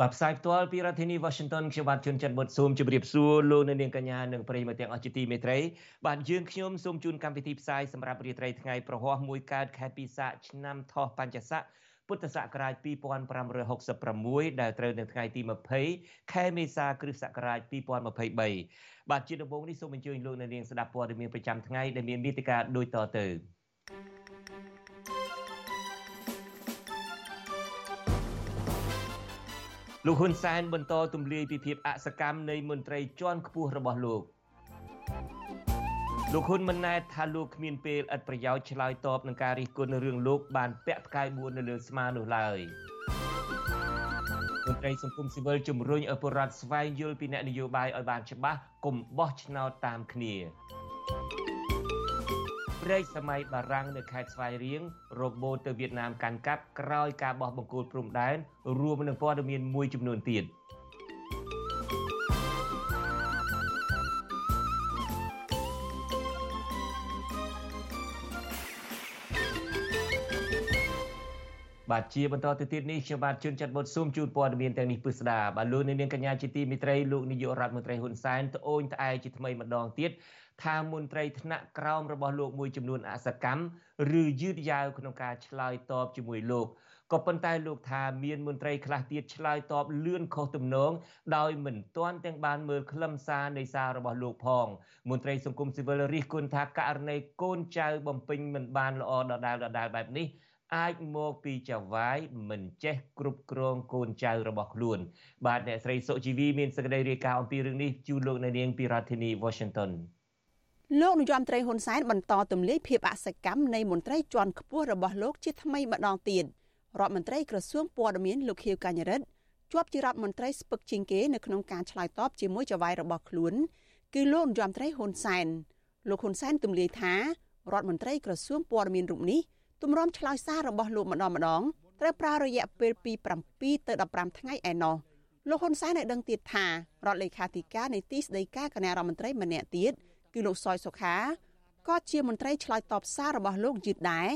បាទផ្សាយផ្ទាល់ពីរដ្ឋធានី Washington ខ្ញុំបាទជួនច័ន្ទបុតស៊ូមជម្រាបសួរលោកអ្នកនាងកញ្ញានិងប្រិយមិត្តទាំងអស់ជាទីមេត្រីបាទយើងខ្ញុំសូមជូនកម្មវិធីផ្សាយសម្រាប់រាត្រីថ្ងៃប្រហ័សមួយកើតខែពិសាឆ្នាំថោះបัญចស័កពុទ្ធសករាជ2566ដែលត្រូវនៅថ្ងៃទី20ខែមេសាគ្រិស្តសករាជ2023បាទជាដំបូងនេះសូមអញ្ជើញលោកអ្នកនាងស្ដាប់ព័ត៌មានប្រចាំថ្ងៃដែលមានមេតិការដូចតទៅ លោកហ៊ុនសែនបន្តទម្លាយពីភាពអសកម្មនៃមន្ត្រីជាន់ខ្ពស់របស់លោកលោកហ៊ុនម៉ាណែតថាលោកគ្មានពេលឥតប្រយោជន៍ឆ្លើយតបនឹងការរិះគន់រឿងលោកបានពាក់ផ្កាយ4នៅលើស្មានោះឡើយមន្ត្រីសង្គមស៊ីវិលជំរុញឲ្យពលរដ្ឋស្វែងយល់ពីអ្នកនយោបាយឲ្យបានច្បាស់កុំបោះឆ្នោតតាមគ្នា ព្រែកសម័យបារាំងនៅខេត្តស្វាយរៀងរកបូតទៅវៀតណាមកាន់កាប់ក្រោយការបោះបង្គោលព្រំដែនរួមនឹងព័ត៌មានមួយចំនួនទៀត។ បាទជាបន្តទៅទៀតនេះខ្ញុំបាទជួនចាត់បុតស៊ូមជូនព័ត៌មានទាំងនេះពិស្ដាបាទលោកនាងកញ្ញាជាទីមិត្តរីលោកនាយករដ្ឋមន្ត្រីហ៊ុនសែនត្អូញត្អែជាថ្មីម្ដងទៀតថាមន្ត្រីថ្នាក់ក្រោមរបស់លោកមួយចំនួនអសកម្មឬយឺតយ៉ាវក្នុងការឆ្លើយតបជាមួយលោកក៏ប៉ុន្តែលោកថាមានមន្ត្រីខ្លះទៀតឆ្លើយតបលឿនខុសទំនងដោយមិនទាន់ទាំងបានមើលខ្លឹមសារនៃសាររបស់លោកផងមន្ត្រីសង្គមស៊ីវិលរិះគន់ថាករណីកូនចៅបំពេញមិនបានល្អដដែលដដែលបែបនេះ អាចមកពីចៅវាយមិនចេះគ្រប់គ្រងកូនចៅរបស់ខ្លួន បាទអ្នកស្រីសុជីវីមានសេចក្តីរាយការណ៍អំពីរឿងនេះជូនលោកនៅនាងពីរដ្ឋធានី Washington លោកនាយរដ្ឋមន្ត្រីហ៊ុនសែនបន្តទម្លាយភាពអសកម្មនៃមន្ត្រីជាន់ខ្ពស់របស់លោកជាថ្មីម្ដងទៀតរដ្ឋមន្ត្រីក្រសួងព័ត៌មានលោកខៀវកញ្ញរិទ្ធជាប់ជារដ្ឋមន្ត្រីស្ពឹកជាងគេនៅក្នុងការឆ្លើយតបជាមួយចៅហ្វាយរបស់ខ្លួន គឺលោកនាយរដ្ឋមន្ត្រីហ៊ុនសែនលោកហ៊ុនសែនទម្លាយថារដ្ឋមន្ត្រីក្រសួងព័ត៌មានរូបនេះ ទម្រាំឆ្លើយសាររបស់លោកម្ដងម្ដងត្រូវប្រើរយៈពេលពី7ទៅ15ថ្ងៃឯណោះលោកហ៊ុនសែនបានដឹងទៀតថារដ្ឋលេខាធិការនៃទីស្តីការគណៈរដ្ឋមន្ត្រីម្នាក់ទៀតគឺលោកសយសុខាក៏ជាមន្ត្រីឆ្លើយតបសាររបស់លោកយឺតដែរ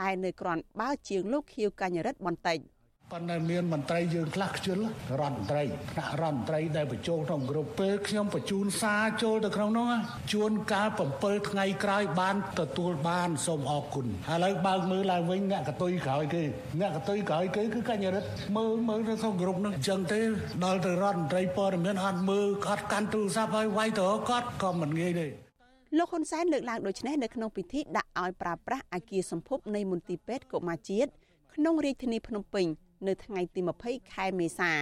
តែនៅក្រាន់បើជាងលោកខៀវកញ្ញរិទ្ធបន្តិច។ ប៉ុន្តែមានមន្ត្រីយើងខ្លះខ្ជិលរដ្ឋមន្ត្រីថ្នាក់រដ្ឋមន្ត្រីដែលបញ្ចូលក្នុងក្រុមពេលខ្ញុំបញ្ជូនសារចូលទៅក្នុងនោះជួនកាល7ថ្ងៃក្រោយបានទទួលបានសូមអរគុណឥឡូវបើកមើលឡើងវិញអ្នកកតុយក្រោយគេអ្នកកតុយក្រោយគេគឺកញ្ញារិទ្ធមើលមើលទៅក្នុងក្រុមនោះអញ្ចឹងទេដល់ទៅរដ្ឋមន្ត្រីព័ត៌មានអត់មើលអត់កាន់ទូរស័ព្ទឲ្យវាយទៅគាត់ក៏មិនងាយទេលោកហ៊ុនសែនលើកឡើងដូចនេះនៅក្នុងពិធីដាក់ឲ្យប្រើប្រាស់អាគារសម្ភពនៃមន្ទីរពេទ្យកុមារជាតិក្នុងរាជធានីភ្នំពេញ នៅថ្ងៃទី20ខែមេសា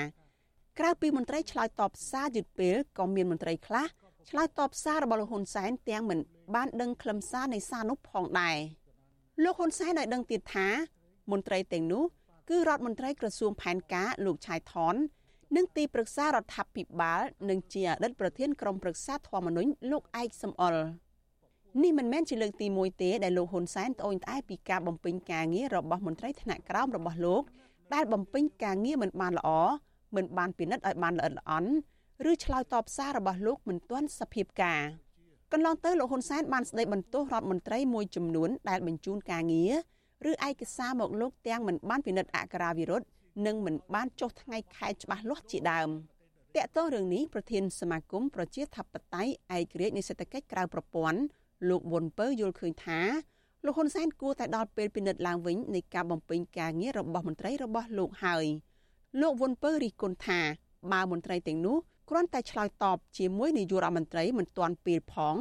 ក្រៅពីមន្ត្រីឆ្លើយតបសារយឺតពេលក៏មានមន្ត្រីខ្លះឆ្លើយតបសាររបស់លោកហ៊ុនសែនទាំងមិនបានដឹងខ្លឹមសារនៃសារនោះផងដែរលោកហ៊ុនសែនឲ្យដឹងទៀតថាមន្ត្រីទាំងនោះគឺរដ្ឋមន្ត្រីក្រសួងផែនការលោកឆៃថននិងទីប្រឹក្សារដ្ឋាភិបាលនិងជាអតីតប្រធានក្រុមប្រឹក្សាធម្មនុញ្ញលោកឯកសំអល់នេះមិនមែនជាលើកទី1ទេដែលលោកហ៊ុនសែនត្អូញត្អែពីការបំពេញការងាររបស់មន្ត្រីថ្នាក់ក្រោមរបស់លោក ដែលបំពេញការងារមិនបានល្អមិនបានពិនិត្យឲ្យបានល្អិតល្អន់ឬឆ្លើយតបសាររបស់លោកមិនទាន់សភាពការកន្លងទៅលោកហ៊ុនសែនបានស្ដីបន្ទោសរដ្ឋមន្ត្រីមួយចំនួនដែលបញ្ជូនការងារឬឯកសារមកលោកទាំងមិនបានពិនិត្យអក្ខរាវិរុទ្ធនិងមិនបានចុះថ្ងៃខែច្បាស់លាស់ជាដើមតកតោរឿងនេះប្រធានសមាគមប្រជាធិបតេយ្យឯករាជ្យនៃសេដ្ឋកិច្ចក្រៅប្រព័ន្ធលោកវុនពៅយល់ឃើញថា លោកហ៊ុនសែនគួរតែដល់ពេលពិនិត្យឡើងវិញនៃការបំពេញការងាររបស់មន្ត្រីរបស់លោកហើយលោកវុនពៅរិះគន់ថាបើមន្ត្រីទាំងនោះគ្រាន់តែឆ្លើយតបជាមួយនាយករដ្ឋមន្ត្រីមិនទាន់ពេលផង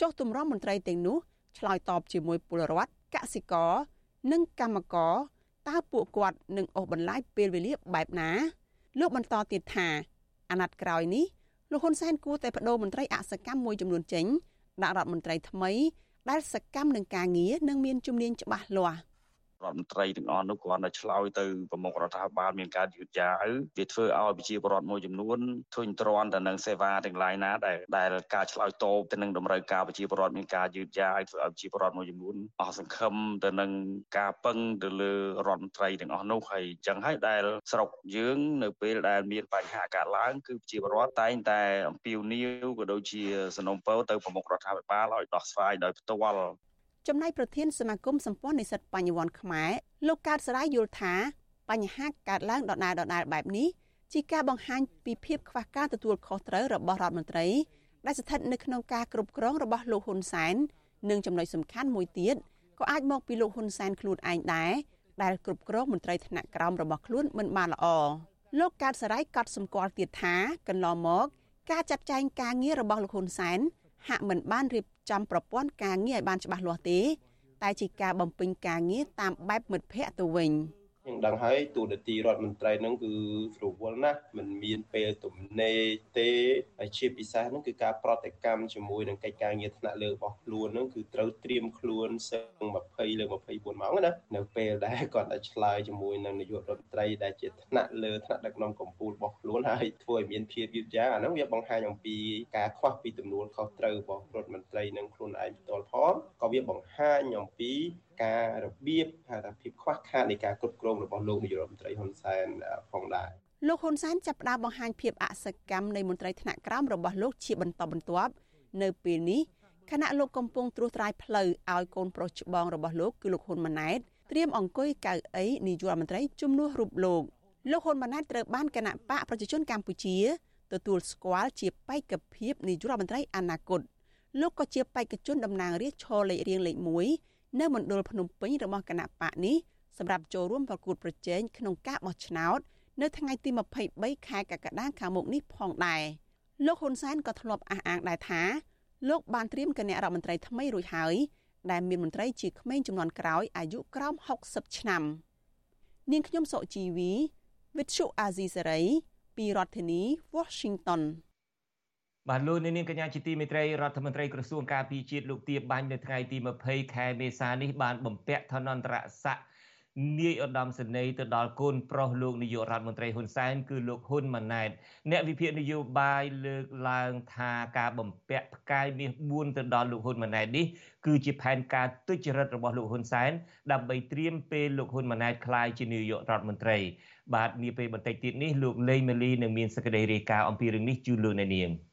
ចុះទម្រាំមន្ត្រីទាំងនោះឆ្លើយតបជាមួយពលរដ្ឋកសិករនិងកម្មករតើពួកគាត់នឹងអូសបន្លាយពេលវេលាបែបណាលោកបន្តទៀតថាអាណត្តិក្រោយនេះលោកហ៊ុនសែនគួរតែបដូរមន្ត្រីអសកម្មមួយចំនួនចេញដាក់រដ្ឋមន្ត្រីថ្មី ដែលសកម្មនឹងការងារនិងមានជំនាញច្បាស់លាស់ ររដ្ឋមន្ត្រីទាំងអស់នោះគ្រាន់តែឆ្លើយទៅប្រមុខរដ្ឋាភិបាលមានការយឺតយ៉ាវវាធ្វើឲ្យប្រជាពលរដ្ឋមួយចំនួនធុញទ្រាន់ទៅនឹងសេវាទាំងឡាយណាដែលដែលការឆ្លើយតបទៅនឹងតម្រូវការប្រជាពលរដ្ឋមានការយឺតយ៉ាវធ្វើឲ្យប្រជាពលរដ្ឋមួយចំនួនអស់សង្ឃឹមទៅនឹងការពឹងទៅលើរដ្ឋមន្ត្រីទាំងអស់នោះហើយអញ្ចឹងហើយដែលស្រុកយើងនៅពេលដែលមានបញ្ហាកើតឡើងគឺប្រជាពលរដ្ឋតែងតែអំពាវនាវក៏ដូចជាសំណូមពរទៅប្រមុខរដ្ឋាភិបាលឲ្យដោះស្រាយដោយផ្ទាល់ ចំណែកប្រធានសមាគមសម្ព័ន្ធនិស្សិតបញ្ញវន្តខ្មែរលោកកើតសរាយយល់ថាបញ្ហាកើតឡើងដដែលដដែលបែបនេះជាការបង្ហាញពីភាពខ្វះការទទួលខុសត្រូវរបស់រដ្ឋមន្ត្រីដែលស្ថិតនៅក្នុងការគ្រប់គ្រងរបស់លោកហ៊ុនសែននិងចំណុចសំខាន់មួយទៀតក៏អាចមកពីលោកហ៊ុនសែនខ្លួនឯងដែរដែលគ្រប់គ្រងមន្ត្រីថ្នាក់ក្រោមរបស់ខ្លួនមិនបានល្អលោកកើតសរាយកត់សម្គាល់ទៀតថាកន្លងមក ការចាត់ចែងការងាររបស់លោកហ៊ុនសែន ហាក់មិនបានរៀបចំប្រព័ន្ធការងារឲ្យបានច្បាស់លាស់ទេ តែជាការបំពេញការងារតាមបែបមិត្តភ័ក្តិទៅវិញ។ យើងដឹងហើយទូនាទីរដ្ឋមន្ត្រីហ្នឹងគឺស្រួលណាស់มันមានពេលទំនេរទេហើយជាពិសេសហ្នឹងគឺការប្រតិកម្មជាមួយនឹងកិច្ចការងារថ្នាក់លើរបស់ខ្លួនហ្នឹងគឺត្រូវត្រៀមខ្លួនសឹង20លើ24ម៉ោងណានៅពេលដែលគាត់តែឆ្លើយជាមួយនឹងនាយករដ្ឋមន្ត្រីដែលជាថ្នាក់លើថ្នាក់ដឹកនាំកម្ពុជារបស់ខ្លួនហើយធ្វើឲ្យមានភាពយឺតយ៉ាវអាហ្នឹងវាបង្ហាញអំពីការខ្វះពីទំនួលខុសត្រូវរបស់រដ្ឋមន្ត្រីនិងខ្លួនឯងផ្ទាល់ផងក៏វាបង្ហាញអំពី ការរបៀបហៅថាភាពខ្វះខាតនៃការគ្រប់គ្រងរបស់លោកនាយករដ្ឋមន្ត្រីហ៊ុនសែនផងដែរលោកហ៊ុនសែនចាប់ផ្ដើមបង្ហាញភាពអសកម្មនៃមន្ត្រីថ្នាក់ក្រោមរបស់លោកជាបន្តបន្ទាប់នៅពេលនេះខណៈលោកកំពុងត្រួសត្រាយផ្លូវឲ្យកូនប្រុសច្បងរបស់លោកគឺលោកហ៊ុនម៉ាណែតត្រៀមអង្គុយកៅអីនាយករដ្ឋមន្ត្រីជំនួសរូបលោកលោកហ៊ុនម៉ាណែតត្រូវបានគណៈបកប្រជាជនកម្ពុជាទទួលស្គាល់ជាបេក្ខភាពនាយករដ្ឋមន្ត្រីអនាគតលោកក៏ជាបេក្ខជនតំណាងរាស្ត្រឈរលេខរៀងលេខ1 នៅមណ្ឌលភ្នំពេញរបស់គណៈបកនេះសម្រាប់ចូលរួមប្រកួតប្រជែងក្នុងការបោះឆ្នោតនៅថ្ងៃទី23ខែកក្កដាខាងមុខនេះផងដែរលោកហ៊ុនសែនក៏ធ្លាប់អះអាងដែរថាលោកបានត្រៀមគណៈរដ្ឋមន្ត្រីថ្មីរួចហើយដែលមានមន្ត្រីជាក្មេងចំនួនក្រោយអាយុក្រោម60ឆ្នាំនាងខ្ញុំសុជីវី With Shu Azizi Saray ពីរដ្ឋធានី Washington បាទលោកនាងកញ្ញាជាទីមេត្រីរដ្ឋមន្ត្រីក្រសួងការពារជាតិលោកទៀបបាញ់នៅថ្ងៃទី20ខែមេសានេះបានបំពាក់ឋានន្តរស័ក្តិនាយឧត្តមសេនីយ៍ទៅដល់កូនប្រុសលោកនាយករដ្ឋមន្ត្រីហ៊ុនសែនគឺលោកហ៊ុនម៉ាណែតអ្នកវិភាគនយោបាយលើកឡើងថាការបំពាក់ផ្កាយមាស4ទៅដល់លោកហ៊ុនម៉ាណែតនេះគឺជាផែនការទុច្ចរិតរបស់លោកហ៊ុនសែនដើម្បីត្រៀមពេលលោកហ៊ុនម៉ាណែតក្លាយជានាយករដ្ឋមន្ត្រីបាទនាពេលបន្តិចទៀតនេះលោកលេងម៉ាលីនឹងមានសេចក្តីរាយការណ៍អំពីរឿងនេះជូនលោកអ្នកនាង។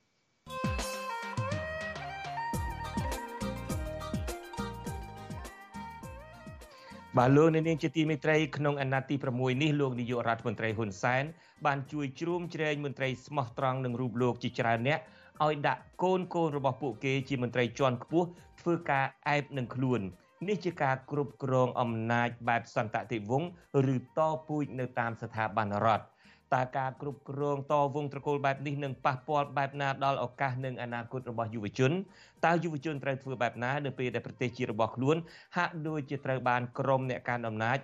បាទលោកនាងជាទីមេត្រីក្នុងអាណត្តិទី6នេះលោកនាយករដ្ឋមន្ត្រីហ៊ុនសែនបានជួយជ្រោមជ្រែងមន្ត្រីស្មោះត្រង់នឹងរូបលោកជាច្រើនអ្នកឲ្យដាក់កូនកូនរបស់ពួកគេជាមន្ត្រីជាន់ខ្ពស់ធ្វើការអែបនឹងខ្លួននេះជាការគ្រប់គ្រងអំណាចបែបសន្តតិវង្សឬតពូជនៅតាមស្ថាប័នរដ្ឋ តើការគ្រប់គ្រងតវងត្រកូលបែបនេះនឹងប៉ះពាល់បែបណាដល់ឱកាសនិងអនាគតរបស់យុវជនតើយុវជនត្រូវធ្វើបែបណានៅពេលដែលប្រទេសជាតិរបស់ខ្លួនហាក់ដូចជាត្រូវបានក្រុមអ្នកកាន់អំណាច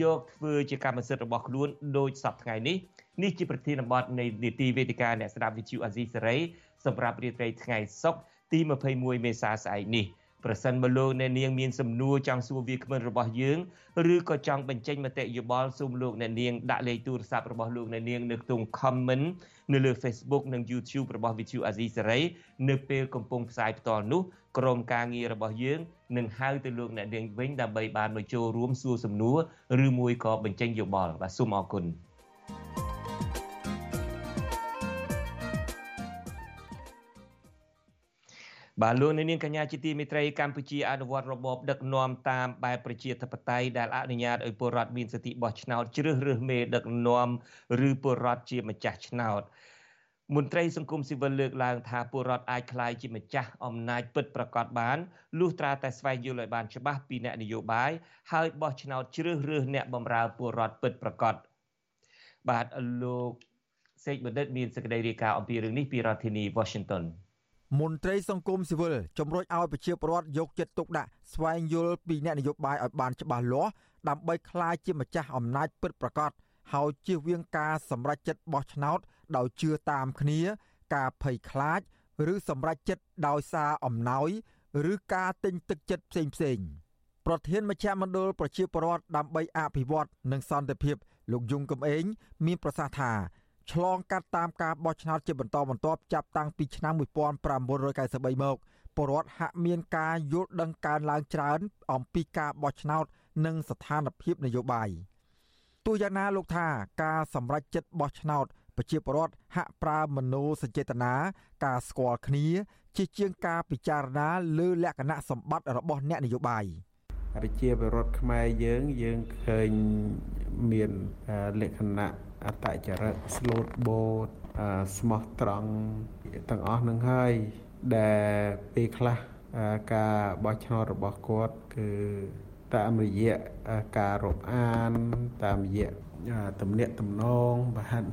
យកធ្វើជាកម្មសិទ្ធិរបស់ខ្លួនដោយសពថ្ងៃនេះនេះជាប្រធានបទនៃនីតិវេទិកាអ្នកស្ដាប់វិទ្យុអាស៊ីសេរីសម្រាប់រាត្រីថ្ងៃសុក្រទី21មេសាស្អែកនេះ។ ប្រសិនបើលោកអ្នកនាងមានសំណួរចង់សួរវាគ្មិនរបស់យើងឬក៏ចង់បញ្ចេញមតិយោបល់សូមលោកអ្នកនាងដាក់លេខទូរស័ព្ទរបស់លោកអ្នកនាងនៅក្នុង comment នៅលើ Facebook និង YouTube របស់ Vithu Azizi Saray នៅពេលកំពុងផ្សាយផ្ទាល់នោះក្រុមការងាររបស់យើងនឹងហៅទៅលោកអ្នកនាងវិញដើម្បីបានមកចូលរួមសួរសំណួរឬមួយក៏បញ្ចេញយោបល់បាទសូមអរគុណ បាទលោកនាងកញ្ញាជាទីមេត្រីកម្ពុជាអនុវត្តរបបដឹកនាំតាមបែបប្រជាធិបតេយ្យដែលអនុញ្ញាតឲ្យពលរដ្ឋមានសិទ្ធិបោះឆ្នោតជ្រើសរើសមេដឹកនាំឬពលរដ្ឋជាម្ចាស់ឆ្នោតមន្ត្រីសង្គមស៊ីវិលលើកឡើងថាពលរដ្ឋអាចក្លាយជាម្ចាស់អំណាចពិតប្រាកដបានលុះត្រាតែស្វែងយល់ឲ្យបានច្បាស់ពីអ្នកនយោបាយហើយបោះឆ្នោតជ្រើសរើសអ្នកបម្រើពលរដ្ឋពិតប្រាកដបាទលោកសេកបណ្ឌិតមានសេចក្តីរាយការណ៍អំពីរឿងនេះពីរដ្ឋធានី Washington មន្ត្រីសង្គមស៊ីវិលជំរុញឲ្យប្រជាពលរដ្ឋយកចិត្តទុកដាក់ស្វែងយល់ពីអ្នកនយោបាយឲ្យបានច្បាស់លាស់ដើម្បីក្លាយជាម្ចាស់អំណាចពិតប្រាកដហើយជៀសវាងការសម្រេចចិត្តបោះឆ្នោតដោយជឿតាមគ្នា ការភ័យខ្លាច ឬសម្រេចចិត្តដោយសារអំណោយ ឬការទិញទឹកចិត្តផ្សេងផ្សេងប្រធានមជ្ឈមណ្ឌលប្រជាពលរដ្ឋដើម្បីអភិវឌ្ឍនិងសន្តិភាពលោកយងកំឯងមានប្រសាសន៍ថា ឆ្លងកាត់តាមការបោះឆ្នោតជាបន្តបន្ទាប់ចាប់តាំងពីឆ្នាំ1993មកពលរដ្ឋហាក់មានការយល់ដឹងកើនឡើងច្រើន អំពីការបោះឆ្នោត និងស្ថានភាពនយោបាយទោះយ៉ាងណាលោកថាការសម្រេចចិត្តបោះឆ្នោតប្រជាពលរដ្ឋហាក់ប្រើមនោសញ្ចេតនាការស្គាល់គ្នាជាជាងការពិចារណាលើលក្ខណៈសម្បត្តិរបស់អ្នកនយោបាយប្រជាពលរដ្ឋខ្មែរយើងយើងឃើញមានលក្ខណៈ អតចរិតស្លូតបូតស្មោះត្រង់ទាំងអស់នឹងហើយដែលពេលខ្លះការបោះឆ្នោតរបស់គាត់គឺតាមរយៈការរាប់អានតាមរយៈទំនាក់ទំនងបាទ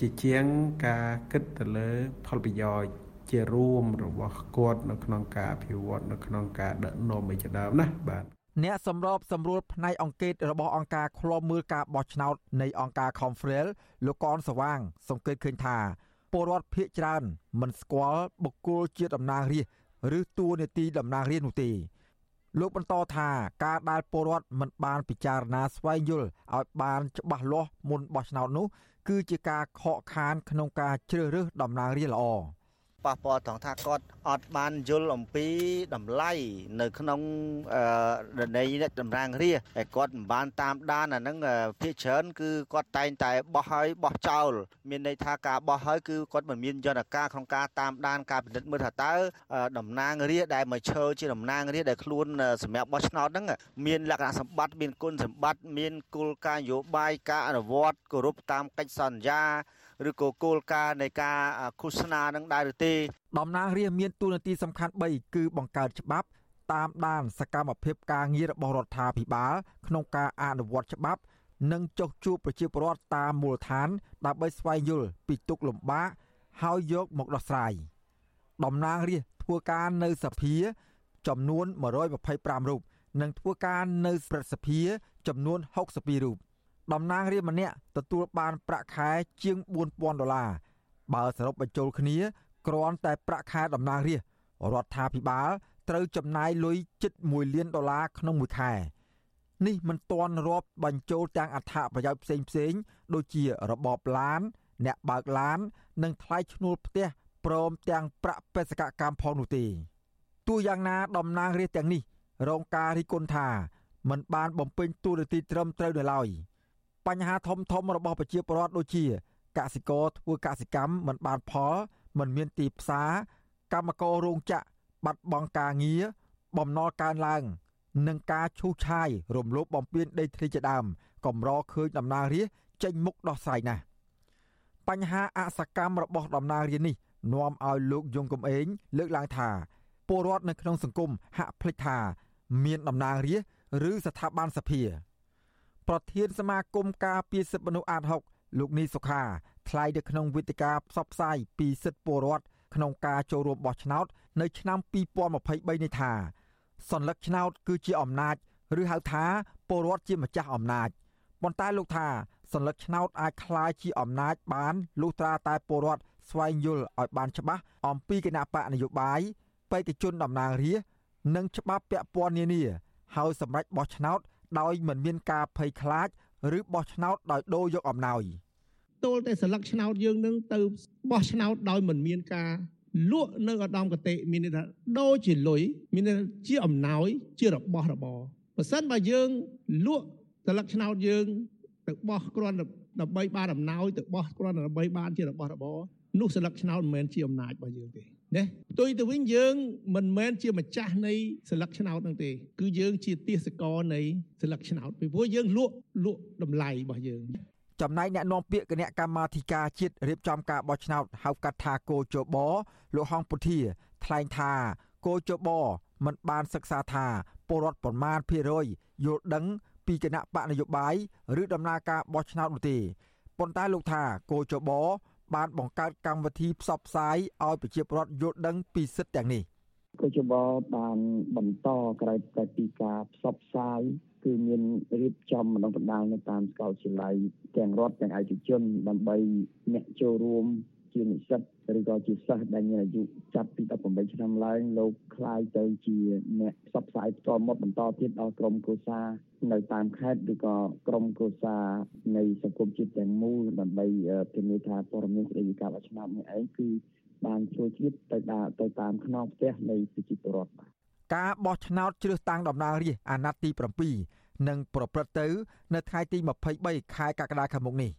ជាជាងការគិតទៅលើផលប្រយោជន៍ជារួមរបស់គាត់នៅក្នុងការអភិវឌ្ឍនៅក្នុងការដឹកនាំឯជាដើមណាបាទ អ្នកសម្របសម្រួលផ្នែកអង្គការរបស់អង្គការឃ្លាំមើលការបោះឆ្នោតនៃអង្គការ Confrel លោកកនសវាង សង្កេតឃើញថាពលរដ្ឋភៀកច្រើន មិនស្គាល់បុគ្គលជាតំណាងរាស្ត្រឬតួនាទីតំណាងរាស្ត្រនោះទេលោកបន្តថាការដែលពលរដ្ឋមិនបានពិចារណាស្វែងយល់ឲ្យបានច្បាស់លាស់មុនបោះឆ្នោតនោះ គឺជាការខកខានក្នុងការជ្រើសរើសតំណាងរាស្ត្រល្អ។ ប៉ះពាល់ត្រង់ថាគាត់អត់បានយល់អំពីតម្លៃនៅក្នុងរណីតម្រាងរាហើយគាត់មិនបានតាមដានអាហ្នឹងភាគច្រើនគឺគាត់តែងតែបោះហើយបោះចោលមានន័យថាការបោះហើយគឺគាត់មិនមានយន្តការក្នុងការតាមដានការពិនិត្យមើលថាតើតំណាងរាដែលមកឈើជាតំណាងរាដែលខ្លួនសម្រាប់បោះឆ្នោតហ្នឹងមានលក្ខណៈសម្បត្តិមានគុណសម្បត្តិមានគោលការណ៍នយោបាយការអនុវត្តគោរពតាមកិច្ចសន្យា ឬក៏គោលការណ៍នៃការឃោសនានឹងដែរឬទេតំណាងរាស្ត្រមានតួនាទីសំខាន់3គឺបង្កើតច្បាប់តាមដានសកម្មភាពការងាររបស់រដ្ឋាភិបាល ក្នុងការអនុវត្តច្បាប់និងចុះជួបប្រជាពលរដ្ឋតាមមូលដ្ឋាន ដើម្បីស្វែងយល់ពីទុកលំបាកហើយយកមកដោះស្រាយតំណាងរាស្ត្រធ្វើការនៅសភា ចំនួន125រូបនិងធ្វើការនៅព្រឹទ្ធសភា ចំនួន62រូប តំណាងរាស្ត្រម្នាក់ទទួលបានប្រាក់ខែជាង4000ដុល្លារបើសរុបបញ្ចូលគ្នាគ្រាន់តែប្រាក់ខែតំណាងរាស្ត្ររដ្ឋាភិបាលត្រូវចំណាយលុយជិត1លានដុល្លារក្នុងមួយខែនេះមិនទាន់រាប់បញ្ចូលទាំងអត្ថប្រយោជន៍ផ្សេងផ្សេងដូចជារបបឡាន អ្នកបើកឡាន និងថ្លៃឈ្នួលផ្ទះព្រមទាំងប្រាក់បេសកកម្មផងនោះទេទោះយ៉ាងណាតំណាងរាស្ត្រទាំងនេះរងការរិះគន់ថាមិនបានបំពេញតួនាទីត្រឹមត្រូវនៅឡើយ។ បញ្ហាធំធំរបស់ប្រជាពលរដ្ឋដូចជាកសិករធ្វើកសិកម្មមិនបានផលមិនមានទីផ្សារកម្មកររោងចក្របាត់បង់ការងារបំណុលកើនឡើងនិងការឈូសឆាយរំលោភបំពានដីធ្លីជាដើមកម្រឃើញតំណាងរាស្ត្រចេញមុខដោះស្រាយណាស់បញ្ហាអសកម្មរបស់តំណាងរាស្ត្រនេះនាំឲ្យលោកយងកំឯងលើកឡើងថាពលរដ្ឋនៅក្នុងសង្គមហាក់ភ្លេចថា មានតំណាងរាស្ត្រឬស្ថាប័នសភា ប្រធានសមាគមការពារសិទ្ធិមនុស្សអាត6លោកនីសុខាថ្លែងនៅក្នុងវេទិកាផ្សព្វផ្សាយពីសិទ្ធិពលរដ្ឋក្នុងការចូលរួមបោះឆ្នោតនៅឆ្នាំ2023នេះថាសัญลักษณ์ឆ្នោតគឺជាអំណាចឬហៅថាពលរដ្ឋជាម្ចាស់អំណាចប៉ុន្តែលោកថាសัญลักษณ์ឆ្នោតអាចคล้ายជាអំណាចបានលុះត្រាតែពលរដ្ឋស្វែងយល់ឲ្យបានច្បាស់អំពីគណៈបកនយោបាយបេក្ខជនតំណាងរាស្ត្រនិងច្បាប់ពាក់ព័ន្ធនានាហើយសម្រេចបោះឆ្នោត ដោយមិនមានការភ័យខ្លាចឬបោះឆ្នោតដោយដូរយកអំណោយទល់តែស្លឹកឆ្នោតយើងនឹងទៅបោះឆ្នោតដោយមិនមានការលក់នៅឧត្តមកតេមានន័យថាដូរជាលុយមានន័យជាអំណោយជារបស់របរបើសិនបើយើងលក់ស្លឹកឆ្នោតយើងទៅបោះគ្រាន់ដើម្បីបានអំណោយទៅបោះគ្រាន់ដើម្បីបានជារបស់របរនោះស្លឹកឆ្នោតមិនមែនជាអំណាចរបស់យើងទេ ណាផ្ទុយទៅវិញយើងមិនមែនជាម្ចាស់នៃស្លឹកឆ្នោតនោះទេ គឺយើងជាទាសករនៃស្លឹកឆ្នោតពីព្រោះយើងលក់លក់តម្លៃរបស់យើងចំណែកអ្នកនាំពាក្យគណៈកម្មាធិការជាតិរៀបចំការបោះឆ្នោតហៅកាត់ថាគោជបលោកហងពុធាថ្លែងថាគោជបមិនបានសិក្សាថាពលរដ្ឋប្រមាណភាគរយយល់ដឹងពីគណៈបកនយោបាយឬដំណើរការបោះឆ្នោតនោះទេប៉ុន្តែលោកថាគោជប បានបង្កើតកម្មវិធីផ្សព្វផ្សាយឲ្យប្រជាពលរដ្ឋយល់ដឹងពីសិទ្ធិទាំងនេះកជបបានបន្តក្រោយតែពីការផ្សព្វផ្សាយគឺមានរៀបចំម្ដងបណ្ដាលនៅតាមសាកលវិទ្យាល័យទាំងរដ្ឋទាំងឯកជនដើម្បីអ្នកចូលរួម ជានិស្សិតឬក៏ជាសិស្សដែលមានអាយុចាប់ពី18ឆ្នាំឡើងលោកខ្លាយទៅជាអ្នកផ្សព្វផ្សាយផ្ទាល់មាត់បន្តទៀតដល់ក្រមគូសានៅតាមខេត្តឬក៏ក្រមគូសានៃសង្គមជាតិទាំងមូលដើម្បីធានាថាព័ត៌មានស្តីពីការបោះឆ្នោតនេះឯងគឺបានជួយជាតិទៅដល់ទៅតាមខ្នងផ្ទះនៃប្រជាពលរដ្ឋបាទការបោះឆ្នោតជ្រើសតាំងដំណាលរាស្ត្រអាណត្តិទី7នឹងប្រព្រឹត្តទៅ នៅថ្ងៃទី23ខែកក្កដាខាងមុខនេះ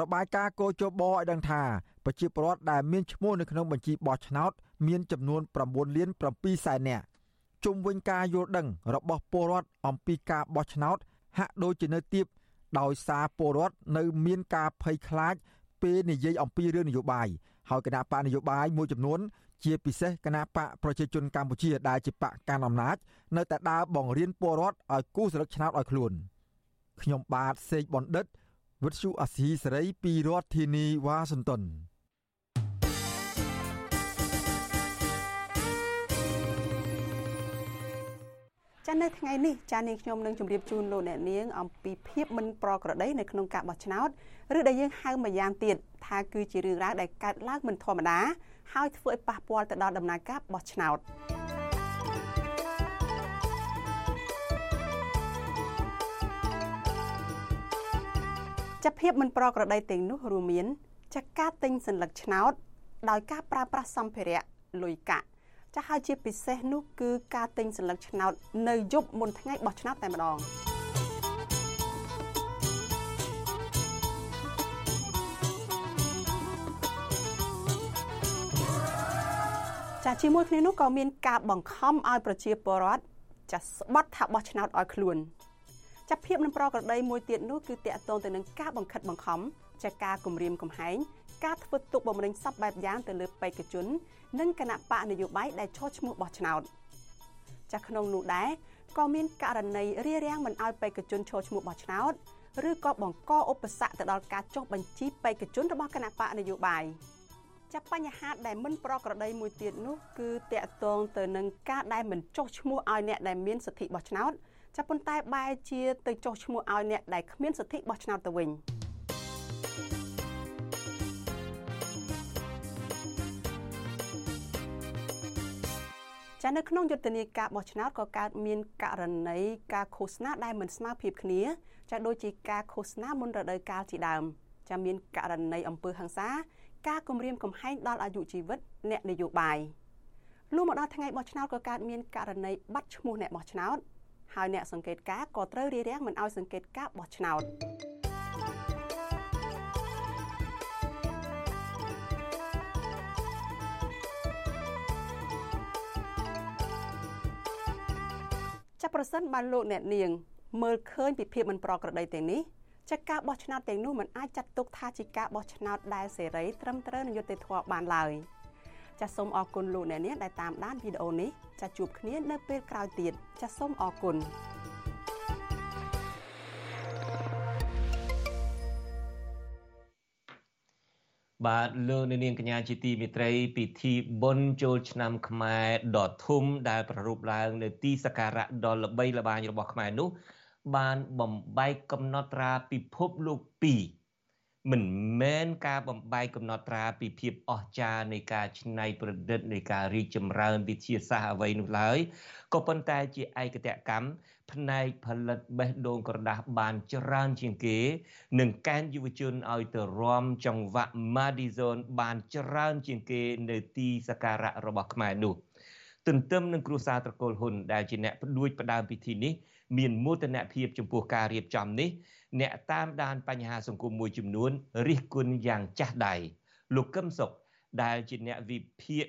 របាយការណ៍កោជបឲ្យដឹងថាប្រជាពលរដ្ឋដែលមានឈ្មោះនៅក្នុងបញ្ជីបោះឆ្នោតមានចំនួន9លាន7សែននាក់ជុំវិញការយល់ដឹងរបស់ពលរដ្ឋអំពីការបោះឆ្នោត ហាក់ដូចជានៅទៀបដោយសារពលរដ្ឋនៅមានការភ័យខ្លាចពេលនិយាយអំពីរឿងនយោបាយហើយគណៈបកនយោបាយមួយចំនួន ជាពិសេសគណៈបកប្រជាជនកម្ពុជាដែលជាបកកាន់អំណាច នៅតែដើរបង្រៀនពលរដ្ឋឲ្យគូសស្លឹកឆ្នោតឲ្យខ្លួនខ្ញុំបាទសេកបណ្ឌិត វិទ្យុអាស៊ីសេរីពីរដ្ឋធានីវ៉ាស៊ីនតោនចានៅថ្ងៃនេះចានាងខ្ញុំនឹងជម្រាបជូនលោកអ្នកនាងអំពីភាពមិនប្រក្រតីនៅក្នុងការបោះឆ្នោតឬដែលយើងហៅម្យ៉ាងទៀតថាគឺជារឿងរ៉ាវដែលកើតឡើងមិនធម្មតាហើយធ្វើឲ្យប៉ះពាល់ទៅដល់ដំណើរការបោះឆ្នោត ចាប់ភាពមិនប្រក្រតីទាំងនោះរួមមានចាការទិញសញ្ញាឆ្នោត ដោយការប្រើប្រាស់សម្ភារៈលុយកាក់ចាស់ហើយជាពិសេសនោះគឺការទិញសញ្ញាឆ្នោត នៅយប់មុនថ្ងៃបោះឆ្នោតតែម្ដងចាជាមួយគ្នានោះក៏មានការបង្ខំឲ្យប្រជាពលរដ្ឋចាស្បត់ថាបោះឆ្នោតឲ្យខ្លួន ចាប់ភាពនឹងប្រក្រតីមួយទៀតនោះគឺតកតងទៅនឹងការបង្ខិតបង្ខំចាការគម្រាមកំហែងការធ្វើទុកបុកម្នេញសពបែបយ៉ាងទៅលើបេក្ខជន និងគណៈបកនយោបាយដែលឈរឈ្មោះបោះឆ្នោតចាក្នុងនោះដែរក៏មានករណីរារាំងមិនឲ្យបេក្ខជនឈរឈ្មោះបោះឆ្នោតឬក៏បង្កឧបសគ្គទៅដល់ការចុះបញ្ជីបេក្ខជនរបស់គណៈបកនយោបាយចាប់បញ្ហាដែលមិនប្រក្រតីមួយទៀតនោះគឺតកតងទៅនឹងការដែលមិនចុះឈ្មោះឲ្យអ្នកដែលមានសិទ្ធិបោះឆ្នោត ចាប់ប៉ុន្តែបែរជាទៅចុះឈ្មោះឲ្យអ្នកដែលគ្មានសិទ្ធិបោះឆ្នោតទៅវិញចានៅក្នុងយុទ្ធនាការបោះឆ្នោតក៏កើតមានករណីការឃោសនាដែលមិនស្មើភាពគ្នាចាដូចជាការឃោសនាមុនរដូវកាលជាដើមចាមានករណីអំពើហិង្សា ការគំរាមកំហែងដល់អាយុជីវិតអ្នកនយោបាយលុះមកដល់ថ្ងៃបោះឆ្នោតក៏កើតមានករណីបាត់ឈ្មោះអ្នកបោះឆ្នោត ហើយអ្នកសង្កេតការក៏ត្រូវរារាំងមិនឲ្យសង្កេតការបោះឆ្នោតចាប់ប្រសិនបានលោកអ្នកនាង មើលឃើញពីភាពមិនប្រក្រតីទាំងនេះចាការបោះឆ្នោតទាំងនោះមិនអាចចាត់ទុកថាជាការបោះឆ្នោតដែលសេរីត្រឹមត្រូវនិងយុត្តិធម៌បានឡើយ ចាសសូមអរគុណលោកអ្នកនាងដែលតាមដានវីដេអូនេះចាសជួបគ្នានៅពេលក្រោយទៀតចាសសូមអរគុណបាទលោកនាងកញ្ញាជាទីមេត្រីពិធីបុណ្យចូលឆ្នាំខ្មែរដ៏ធំដែលប្រារព្ធឡើងនៅទីសក្ការៈដ៏ល្បីល្បាញរបស់ខ្មែរនោះបានបំបែកកំណត់ត្រាពិភពលោក2 មិនមែនការបំបែកកំណត់ត្រាពីភាពអស្ចារ្យនៃការច្នៃប្រឌិតនៃការរីកចម្រើនវិទ្យាសាស្ត្រអ្វីនោះឡើយក៏ប៉ុន្តែជាឯកតកម្មផ្នែកផលិតបេះដូងក្រដាសបានច្រើនជាងគេនិងកែនយុវជនឲ្យទៅរំចង្វាក់ Madison បានច្រើនជាងគេនៅទីសក្ការៈរបស់ខ្មែរនោះទន្ទឹមនឹងគ្រួសារត្រកូលហ៊ុនដែលជាអ្នកផ្ដួចផ្ដើមពិធីនេះមានមោទនភាពចំពោះការរៀបចំនេះអ្នកតាមដានបញ្ហាសង្គមមួយចំនួនរិះគន់យ៉ាងចាស់ដៃលោកកឹមសុខដែលជាអ្នកវិភាគ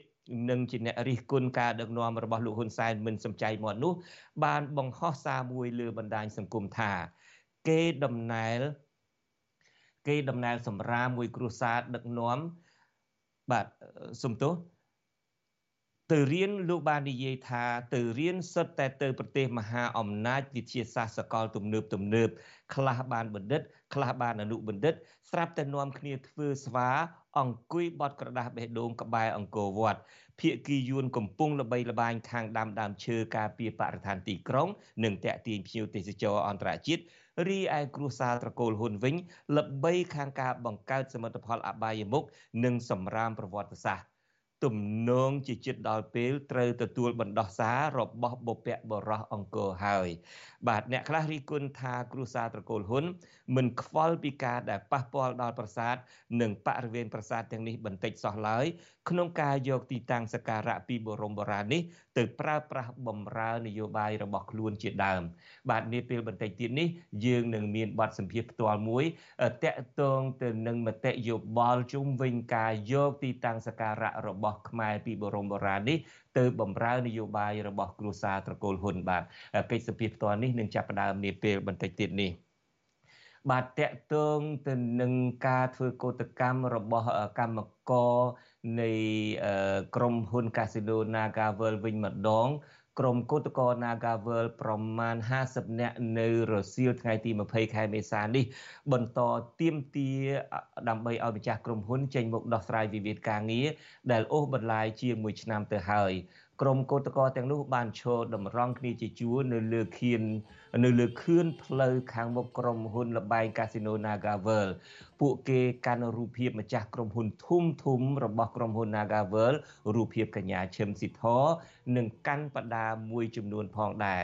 និងជាអ្នករិះគន់ការដឹកនាំរបស់លោកហ៊ុនសែនមិនសំចៃមាត់នោះ បានបង្ហោះសារមួយលើបណ្ដាញសង្គមថា គេដំណែលគេដំណែលសម្រាមមួយគ្រួសារដឹកនាំបាទសំទោសទៅរៀនលោកបាននិយាយថា ទៅរៀនសិតតែទៅប្រទេសមហាអំណាចវិទ្យាសាស្ត្រសកលទំនើបទំនើប ខ្លះបានបណ្ឌិត ខ្លះបានអនុបណ្ឌិត ស្រាប់តែនាំគ្នាធ្វើស្វាអង្គុយបត់ក្រដាស់បេះដូងក្បែរអង្គរវត្តភៀកគីយួនកំពុងល្បីល្បាញខាងដាំដើមឈើការពារបរិស្ថានទីក្រុង និងតាក់ទាញភ្ញៀវទេសចរអន្តរជាតិរីឯគ្រួសារត្រកូលហ៊ុនវិញល្បីខាងការបង្កើតសមិទ្ធផលអបាយមុខនិងសម្រាមប្រវត្តិសាស្ត្រ ទំនងជាចិត្តដល់ពេលត្រូវទទួលបណ្ដោះសាររបស់បុព្វបុរសអង្គរហើយ បាទអ្នកខ្លះរីគុណថាគ្រួសារត្រកូលហ៊ុន មិនខ្វល់ពីការដែលប៉ះពាល់ដល់ប្រាសាទនិងបរិវេណប្រាសាទទាំងនេះបន្តិចសោះឡើយក្នុងការយកទីតាំងសក្ការៈពីបរមបុរាណនេះទៅប្រើប្រាស់បំរើនយោបាយរបស់ខ្លួនជាដើម បាទនាពេលបន្តិចទៀតនេះយើងនឹងមានបទសម្ភាសន៍ផ្ទាល់មួយតាក់ទងទៅនឹងមតិយោបល់ជុំវិញការយកទីតាំងសក្ការៈរបស់ខ្មែរពីបរមបុរាណនេះទៅបំរើនយោបាយរបស់គ្រួសារត្រកូលហ៊ុនបាទកិច្ចសម្ភាសន៍ផ្ទាល់នេះនឹងចាប់ផ្ដើមនាពេលបន្តិចទៀតនេះ បាទតកតងទៅនឹងការធ្វើកោតកម្មរបស់កម្មករនៃក្រុមហ៊ុន Casino Nagavel វិញម្ដងក្រុមគឧតកោ Nagavel ប្រមាណ50នាក់នៅរសៀលថ្ងៃទី20ខែមេសានេះ បន្តទៀមទាដើម្បីឲ្យម្ចាស់ក្រុមហ៊ុនចេញមកដោះស្រាយវិវាទការងារដែលអូសបន្លាយជាង1ឆ្នាំទៅហើយ ក្រុមកោតក្រទាំងនោះបានឈរតម្រង់គ្នាជាជួរនៅលើខៀននៅលើខឿនផ្លូវខាងមុខក្រុមហ៊ុនលបែងកាស៊ីណូ Nagavel ពួកគេកាន់រូបភាពម្ចាស់ក្រុមហ៊ុនធំធំរបស់ក្រុមហ៊ុន Nagavel រូបភាពកញ្ញាឈឹមស៊ីធនិងកាន់បដាមួយចំនួនផងដែរ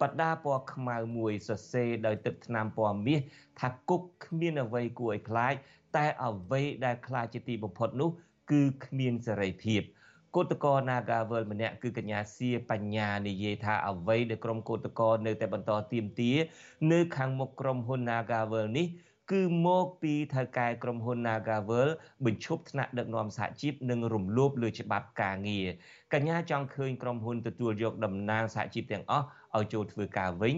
បដាពណ៌ខ្មៅមួយសរសេរដោយទឹកថ្នាំពណ៌មាសថាគុកគ្មានអ្វីគួរឲ្យខ្លាច តែអ្វីដែលខ្លាចជាទីបំផុតនោះ គឺគ្មានសេរីភាព គឧតកោ Nagavel ម្នាក់គឺកញ្ញាសៀបញ្ញានិយាយថាអ្វីដែលក្រុមគឧតកោនៅតែបន្តទៀមទានៅខាងមុខក្រុមហ៊ុន Nagavel នេះគឺមកពីថៅកែក្រុមហ៊ុន Nagavel បញ្ឈប់ថ្នាក់ដឹកនាំសហជីពនិងរំលោភលើច្បាប់ការងារកញ្ញាចង់ឃើញក្រុមហ៊ុនទទួលយកតំណែងសហជីពទាំងអស់ឲ្យចូលធ្វើការវិញ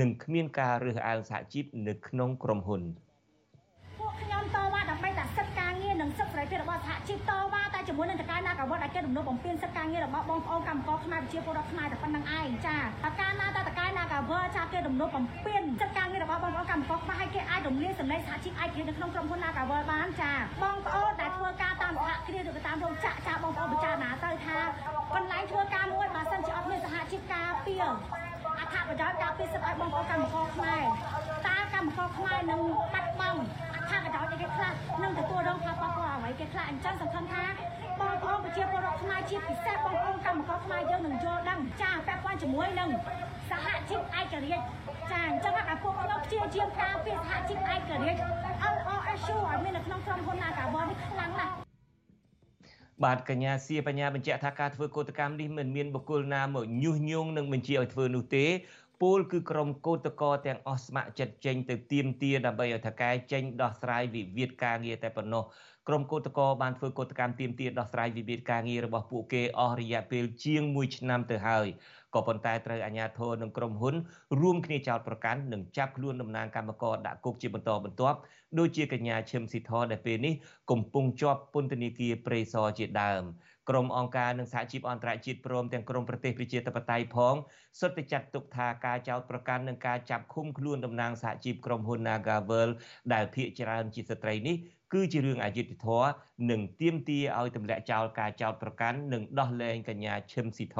និងគ្មានការរើសអើងសហជីពនៅក្នុងក្រុមហ៊ុនពួកខ្ញុំតវ៉ា កាណាកាវត្តដែលគេរំលោភបំពានសិទ្ធិការងាររបស់បងប្អូនកម្មករខ្មែរប្រជាពលរដ្ឋខ្មែរតែប៉ុណ្្នឹងឯងចាតកាណាតតកាណាកាវត្តចាគេរំលោភបំពានសិទ្ធិការងាររបស់បងប្អូនកម្មករខ្មែរឲ្យគេអាចរំលាយសម្លេងសហជីពឯករាជ្យនៅក្នុងក្រុមហ៊ុនណាកាវត្តបានចាបងប្អូនដែលធ្វើការតាមសហគ្រាសឬក៏តាមរោងចក្រចាបងប្អូនពិចារណាទៅថាកន្លែងធ្វើការមួយបើសិនជាអត់មានសហជីពការពារអត្ថប្រយោជន៍ការពារសិទ្ធិឲ្យបងប្អូនកម្មករខ្មែរតើកម្មករខ្មែរនឹងបាត់បង់អត្ថប្រយោជន៍អីគេខ្លះនឹងទទួលរងផលប៉ះពាល់អ្វីគេខ្លះអញ្ចឹងសំខាន់ថា បងប្អូនប្រជាពលរដ្ឋខ្មែរជាពិសេសបងប្អូនកម្មករខ្មែរយើងនឹងយល់ដឹងចាពាក់ព័ន្ធជាមួយនឹងសហជីពឯករាជ្យចាអញ្ចឹងអាពួកខ្ញុំព្យាយាមការពារសហជីពឯករាជ្យ LRSU ឲ្យមាននៅក្នុងក្រុមហ៊ុន Nagawal នេះខ្លាំងណាស់បាទកញ្ញាសៀបញ្ញាបញ្ជាក់ថាការធ្វើកោតកម្មនេះមិនមានបុគ្គលណាមកញុះញង់និងបញ្ជាឲ្យធ្វើនោះទេពលគឺក្រុមកោតកោទាំងអស់ស្ម័គ្រចិត្តចេញទៅទៀមទាដើម្បីឲ្យថកែចេញដោះស្រាយវិវាទការងារតែប៉ុណ្ណោះ ក្រុមកោតកោបានធ្វើកោតកម្មទៀមទាដោះស្រាយវិវាទការងាររបស់ពួកគេអស់រយៈពេលជាង1ឆ្នាំទៅហើយក៏ប៉ុន្តែត្រូវអាជ្ញាធរនិងក្រុមហ៊ុនរួមគ្នាចោទប្រកាន់និងចាប់ខ្លួនតំណាងកម្មករដាក់គុកជាបន្តបន្ទាប់ដូចជាកញ្ញាឈឹមស៊ីធដែលពេលនេះកំពុងជាប់ពន្ធនាគារព្រៃសរជាដើមក្រុមអង្គការនិងសហជីពអន្តរជាតិព្រមទាំងក្រុមប្រទេសប្រជាធិបតេយ្យផងសុទ្ធតែចាត់ទុកថាការចោទប្រកាន់និងការចាប់ឃុំខ្លួនតំណាងសហជីពក្រុមហ៊ុន Nagavel ដែលភាគច្រើនជាស្ត្រីនេះ គឺជារឿងអយុត្តិធម៌និងទាមទារឲ្យទម្លាក់ចោលការចោទប្រកាន់និងដោះលែងកញ្ញាឈឹមស៊ីធ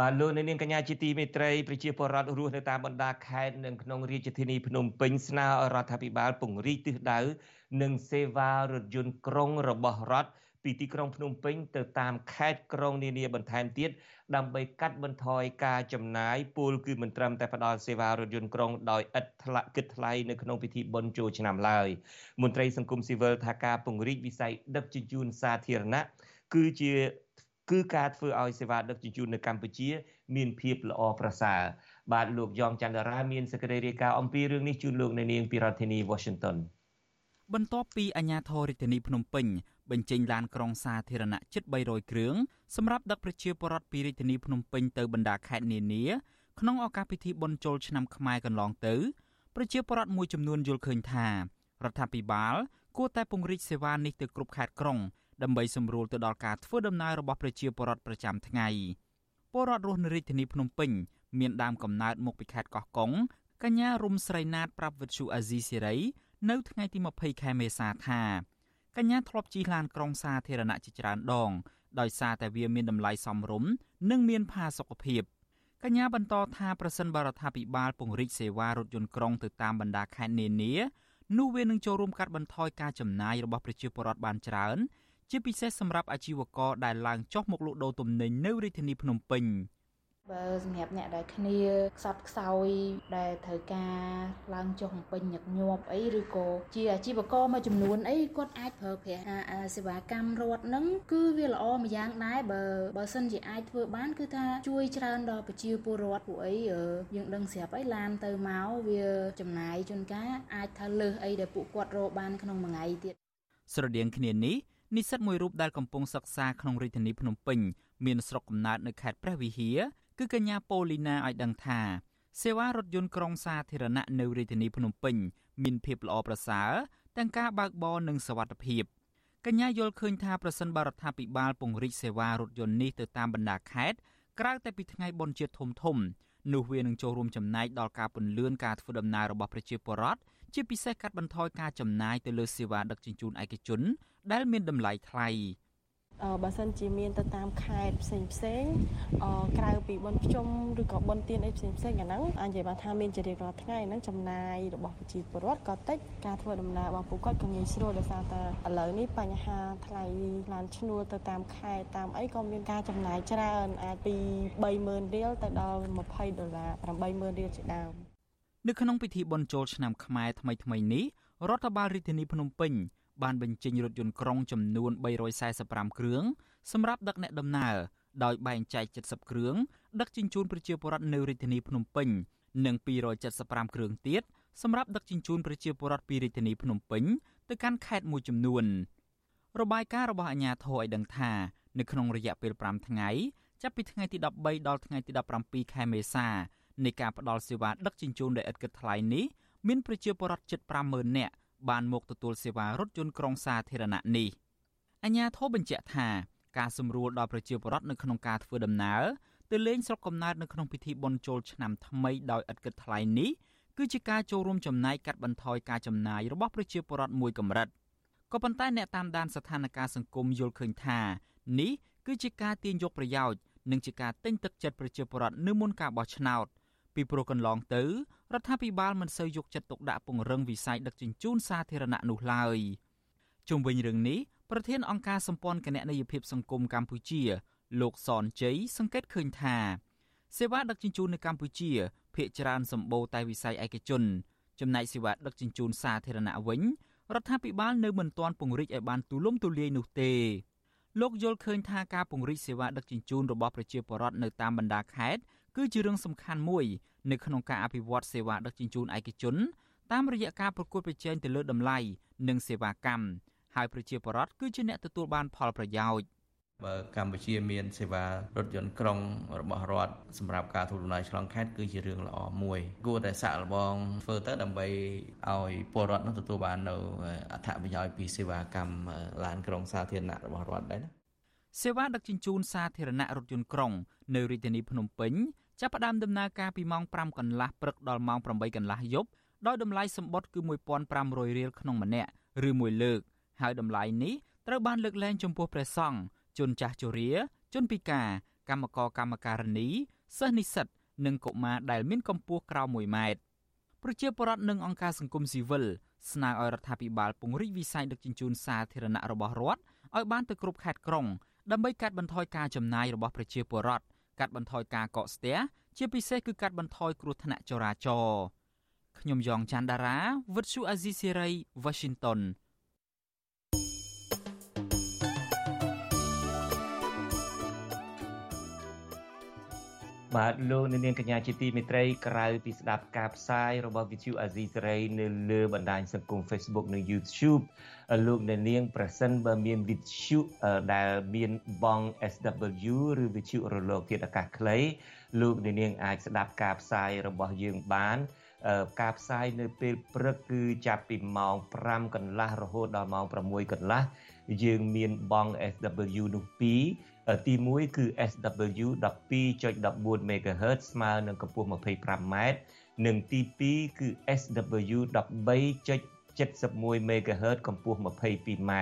បាទលោកនាងកញ្ញាជាទីមេត្រីប្រជាពលរដ្ឋរស់នៅតាមបណ្ដាខេត្តនិងក្នុងរាជធានីភ្នំពេញស្នើឲ្យរដ្ឋាភិបាលពង្រីកទិសដៅនិងសេវារថយន្តក្រុងរបស់រដ្ឋ ពីទីក្រុងភ្នំពេញទៅតាមខេត្តក្រុងនានាបន្ថែមទៀតដើម្បីកាត់បន្ថយការចំណាយពលគឺមិនត្រឹមតែផ្ដល់សេវារថយន្តក្រុងដោយឥតថ្លៃគិតថ្លៃនៅក្នុងពិធីបុណ្យចូលឆ្នាំឡើយមន្ត្រីសង្គមស៊ីវិលថាការពង្រីកវិស័យដឹកជញ្ជូនសាធារណៈគឺជាគឺការធ្វើឲ្យសេវាដឹកជញ្ជូននៅកម្ពុជា មានភាពល្អប្រសើរបាទលោកយ៉ងច័ន្ទរាមានសេចក្តីរាយការណ៍អំពីរឿងនេះជូនលោកនៅនាងពីរដ្ឋធានី Washington បន្ទាប់ពីអាជ្ញាធររាជធានីភ្នំពេញ បញ្ចេញឡានក្រុងសាធារណៈជិត300គ្រឿងសម្រាប់ដឹកប្រជាពលរដ្ឋពីរាជធានីភ្នំពេញទៅបណ្ដាខេត្តនានាក្នុងឱកាសពិធីបុណ្យចូលឆ្នាំខ្មែរកន្លងទៅប្រជាពលរដ្ឋមួយចំនួនយល់ឃើញថារដ្ឋាភិបាលគួរតែពង្រីកសេវានេះទៅគ្រប់ខេត្តក្រុងដើម្បីសម្រួលទៅដល់ការធ្វើដំណើររបស់ប្រជាពលរដ្ឋប្រចាំថ្ងៃពពលរដ្ឋរស់នៅរាជធានីភ្នំពេញមានដើមកំណើតមកពីខេត្តកោះកុងកញ្ញារុំស្រីណាតប្រាប់វិទ្យុអាស៊ីសេរីនៅថ្ងៃទី20ខែមេសាថា កញ្ញាធ្លាប់ជិះឡានក្រុងសាធារណៈជាច្រើនដង ដោយសារតែវាមានតម្លៃសមរម្យនិងមានផាសុកភាពកញ្ញាបន្តថាប្រសិនបរដ្ឋាភិបាលពង្រីកសេវារថយន្តក្រុងទៅតាមបណ្ដាខេត្តនានានោះវានឹងចូលរួមកាត់បន្ថយការចំណាយរបស់ប្រជាពលរដ្ឋបានច្រើន ជាពិសេសសម្រាប់អាជីវករដែលឡើងចុះមកលក់ដូរទំនិញនៅរាជធានីភ្នំពេញ។ បើសម្រាប់អ្នកដែលគ្នាខ្សត់ខ្សោយដែលត្រូវការឡើងចុះបំពេញញឹកញាប់អីឬក៏ជាអាជីវករមួយចំនួនអីគាត់អាចប្រើប្រាស់សេវាកម្មរដ្ឋហ្នឹងគឺវាល្អម្យ៉ាងដែរបើបើសិនជាអាចធ្វើបានគឺថាជួយច្រើនដល់ប្រជាពលរដ្ឋពួកអីយើងដឹងស្រាប់អីឡានទៅមកវាចំណាយជួនកាលអាចថាលើសអីដែលពួកគាត់រកបានក្នុងមួយថ្ងៃទៀតស្រដៀងគ្នានេះនិស្សិតមួយរូបដែលកំពុងសិក្សាក្នុងរាជធានីភ្នំពេញមានស្រុកកំណើតនៅខេត្តព្រះវិហារ គឺកញ្ញាប៉ូលីណាឲ្យដឹងថាសេវារថយន្តក្រុងសាធារណៈនៅរាជធានីភ្នំពេញមានភាពល្អប្រសើរទាំងការបើកបរនិងសវត្ថិភាពកញ្ញាយល់ឃើញថាប្រសិនបរដ្ឋាភិបាលពង្រីកសេវារថយន្តនេះទៅតាមបណ្ដាខេត្តក្រៅតែពីថ្ងៃបុណ្យជាតិធំធំនោះវានឹងចូលរួមចំណែកដល់ការពន្លឿនការធ្វើដំណើររបស់ប្រជាពលរដ្ឋជាពិសេសកាត់បន្ថយការចំណាយទៅលើសេវាដឹកជញ្ជូនឯកជនដែលមានតម្លៃថ្លៃ។ បើសិនជាមានទៅតាមខេត្តផ្សេងផ្សេងក្រៅពីបុណ្យភ្ជុំឬក៏បុណ្យទានអីផ្សេងផ្សេងអាហ្នឹងអាចនិយាយបានថាមានជារៀងរាល់ថ្ងៃហ្នឹងចំណាយរបស់ប្រជាពលរដ្ឋក៏តិចការធ្វើដំណើររបស់ពួកគាត់ក៏ងាយស្រួលដោយសារតែឥឡូវនេះបញ្ហាថ្លៃឡានឈ្នួលទៅតាមខេត្តតាមអីក៏មានការចំណាយច្រើនអាចពី30000រៀលទៅដល់20ដុល្លារ80000រៀលជាដើមនៅក្នុងពិធីបុណ្យចូលឆ្នាំខ្មែរថ្មីថ្មីនេះរដ្ឋបាលរាជធានីភ្នំពេញ បានបញ្ចេញរថយន្តក្រុងចំនួន345គ្រឿងសម្រាប់ដឹកអ្នកដំណើរដោយបែងចែក70គ្រឿងដឹកជញ្ជូនប្រជាពលរដ្ឋនៅរាជធានីភ្នំពេញនិង275គ្រឿងទៀតសម្រាប់ដឹកជញ្ជូនប្រជាពលរដ្ឋពីរាជធានីភ្នំពេញទៅកាន់ខេត្តមួយចំនួនរបាយការណ៍របស់អាជ្ញាធរឲ្យដឹងថានៅក្នុងរយៈពេល5ថ្ងៃចាប់ពីថ្ងៃទី13ដល់ថ្ងៃទី17ខែមេសានៃការផ្តល់សេវាដឹកជញ្ជូនដោយឥតគិតថ្លៃនេះមានប្រជាពលរដ្ឋជិត50000នាក់ បានមកទទួលសេវារថយន្តក្រុងសាធារណៈនេះអញ្ញាធិបបញ្ជាក់ថាការសម្រួលដល់ប្រជាពលរដ្ឋនៅក្នុងការធ្វើដំណើរទៅលេងស្រុកកំណើតនៅក្នុងពិធីបុណ្យចូលឆ្នាំថ្មីដោយឥតគិតថ្លៃនេះគឺជាការចូលរួមចំណែកកាត់បន្ថយការចំណាយរបស់ប្រជាពលរដ្ឋមួយកម្រិតក៏ប៉ុន្តែអ្នកតាមដានស្ថានភាពសង្គមយល់ឃើញថានេះគឺជាការទាញយកប្រយោជន៍និងជាការទិញទឹកចិត្តប្រជាពលរដ្ឋនៅមុនការបោះឆ្នោត ពីព្រោះកន្លងទៅរដ្ឋាភិបាលមិនសូវយកចិត្តទុកដាក់ពង្រឹងវិស័យដឹកជញ្ជូនសាធារណៈនោះឡើយជុំវិញរឿងនេះប្រធានអង្គការសម្ព័ន្ធគណនេយ្យភាពសង្គមកម្ពុជា លោកសនជ័យសង្កេតឃើញថាសេវាដឹកជញ្ជូននៅកម្ពុជាភាគច្រើនសម្បូរតែវិស័យឯកជន ចំណែកសេវាដឹកជញ្ជូនសាធារណៈវិញរដ្ឋាភិបាលនៅមិនទាន់ពង្រីកឲ្យបានទូលំទូលាយនោះទេលោកយល់ឃើញថាការពង្រីកសេវាដឹកជញ្ជូនរបស់ប្រជាពលរដ្ឋនៅតាមបណ្ដាខេត្ត គឺជារឿងសំខាន់មួយនៅក្នុងការអភិវឌ្ឍសេវាដឹកជញ្ជូនឯកជនតាមរយៈការប្រកួតប្រជែងទៅលើតម្លៃនិងសេវាកម្មហើយប្រជាពលរដ្ឋគឺជាអ្នកទទួលបានផលប្រយោជន៍បើកម្ពុជាមានសេវារថយន្តក្រុងរបស់រដ្ឋសម្រាប់ការធ្វើដំណើរឆ្លងខេត្តគឺជារឿងល្អមួយគួរតែសាក់លបងធ្វើទៅដើម្បីឲ្យពលរដ្ឋនោះទទួលបាននៅអត្ថប្រយោជន៍ពីសេវាកម្មឡានក្រុងសាធារណៈរបស់រដ្ឋដែរណាសេវាដឹកជញ្ជូនសាធារណៈរថយន្តក្រុងនៅរាជធានីភ្នំពេញ ចាប់ផ្ដើមដំណើរការពីម៉ោង5កន្លះព្រឹកដល់ម៉ោង8កន្លះយប់ដោយតម្លៃសម្បត្តិគឺ1500រៀលក្នុងម្នាក់ឬមួយលើក ហើយតម្លៃនេះត្រូវបានលើកលែងចំពោះព្រះសង្ឃជនចាស់ជរា ជនពិការកម្មករកម្មការិនីសិស្សនិស្សិតនិងកុមារដែលមានកម្ពស់ក្រោម1ម៉ែត្រប្រជាពលរដ្ឋនិងអង្គការសង្គមស៊ីវិលស្នើឲ្យរដ្ឋាភិបាលពង្រីកវិស័យដឹកជញ្ជូនសាធារណៈរបស់រដ្ឋឲ្យបានទៅគ្រប់ខេត្តក្រុងដើម្បីកាត់បន្ថយការចំណាយរបស់ប្រជាពលរដ្ឋ កាត់បន្ថយការកកស្ទះជាពិសេសគឺកាត់បន្ថយគ្រោះថ្នាក់ចរាចរណ៍ខ្ញុំយ៉ងច័ន្ទដារាវិទ្យុអាស៊ីសេរី Washington បាទលោកនាងកញ្ញាជាទីមេត្រីក្រៅពីស្ដាប់ការផ្សាយរបស់ Vithu Azizi Serai នៅលើបណ្ដាញសង្គម Facebook និង YouTube លោកនាងប្រសិនបើមាន Vithu ដែលមានបង SW ឬ Vithu រលកធាតុអាកាសខ្លីលោកនាងអាចស្ដាប់ការផ្សាយរបស់យើងបានការផ្សាយនៅពេលព្រឹកគឺចាប់ពីម៉ោង5កន្លះរហូតដល់ម៉ោង6កន្លះយើងមានបង់ SW នោះ2 ទី1គឺ SW 12.14 MHz ស្មើនឹងកម្ពស់ 25m និងទី2គឺ SW 13.71 MHz កម្ពស់ 22m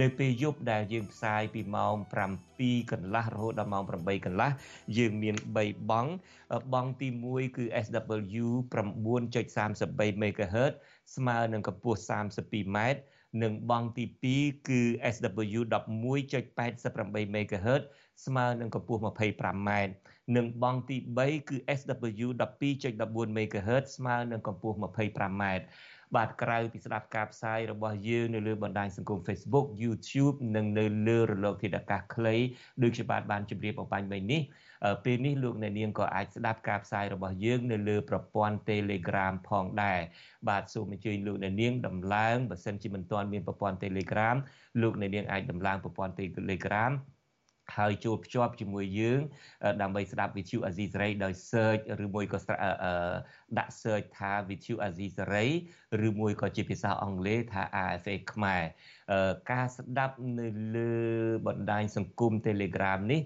នៅពេលយប់ដែលយើងផ្សាយពីម៉ោង7កន្លះរហូតដល់ម៉ោង8កន្លះយើងមាន3បង់បង់ទី1គឺ SW 9.33 MHz ស្មើនឹងកម្ពស់ 32m និងបង់ទី2គឺ SW 11.88 MHz ស្មើនឹងកម្ពស់ 25m និងបង់ទី3គឺ SW 12.14 MHz ស្មើនឹងកម្ពស់ 25m បាទក្រៅពីស្ដាប់ការផ្សាយរបស់យើងនៅលើបណ្ដាញសង្គម Facebook YouTube និងនៅលើរលកធាតុអាកាសខ្លីដូចជាបាទបានជម្រាបអបាញ់មិញនេះ ពេលនេះលោកអ្នកនាងក៏អាចស្ដាប់ការផ្សាយរបស់យើងនៅលើប្រព័ន្ធ Telegram ផងដែរបាទសូមអញ្ជើញលោកអ្នកនាងដំឡើងបើសិនជាមិនទាន់មានប្រព័ន្ធ Telegram លោកអ្នកនាងអាចដំឡើងប្រព័ន្ធ Telegram ហើយជួបភ្ជាប់ជាមួយយើង ដើម្បីស្ដាប់ VTV Azizi Saray ដោយ search ឬមួយក៏ដាក់ search ថា VTV Azizi Saray ឬមួយក៏ជាភាសាអង់គ្លេសថា RFA ខ្មែរការស្ដាប់នៅលើបណ្ដាញសង្គម Telegram នេះ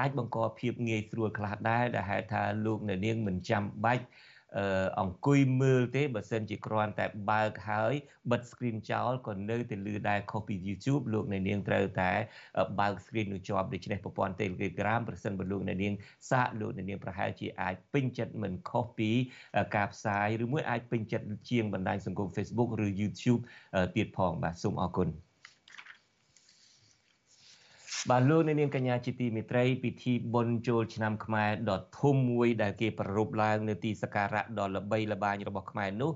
អាចបង្កភាពងាយស្រួលខ្លះដែរដែលហេតុថាលោកអ្នកនាងមិនចាំបាច់ អង្គុយមើលទេបើសិនជាគ្រាន់តែបើកហើយបិទ screen ចោលក៏នៅតែលឺដែរខុសពី YouTube លោកអ្នកនាងត្រូវតែបើក screen នោះជាប់ដូច្នេះប្រព័ន្ធ Telegram ប្រសិនបើលោកអ្នកនាងសាកលោកអ្នកនាងប្រហែលជាអាចពេញចិត្តមិនខុសពីការផ្សាយឬមួយអាចពេញចិត្តជាងបណ្ដាញសង្គម Facebook ឬ YouTube ទៀតផងបាទសូមអរគុណ បាទលោកនាងកញ្ញាជាទីមេត្រីពិធីបុណ្យចូលឆ្នាំខ្មែរដ៏ធំមួយដែលគេប្រារព្ធឡើងនៅទីសក្ការៈដ៏ល្បីល្បាញរបស់ខ្មែរនោះ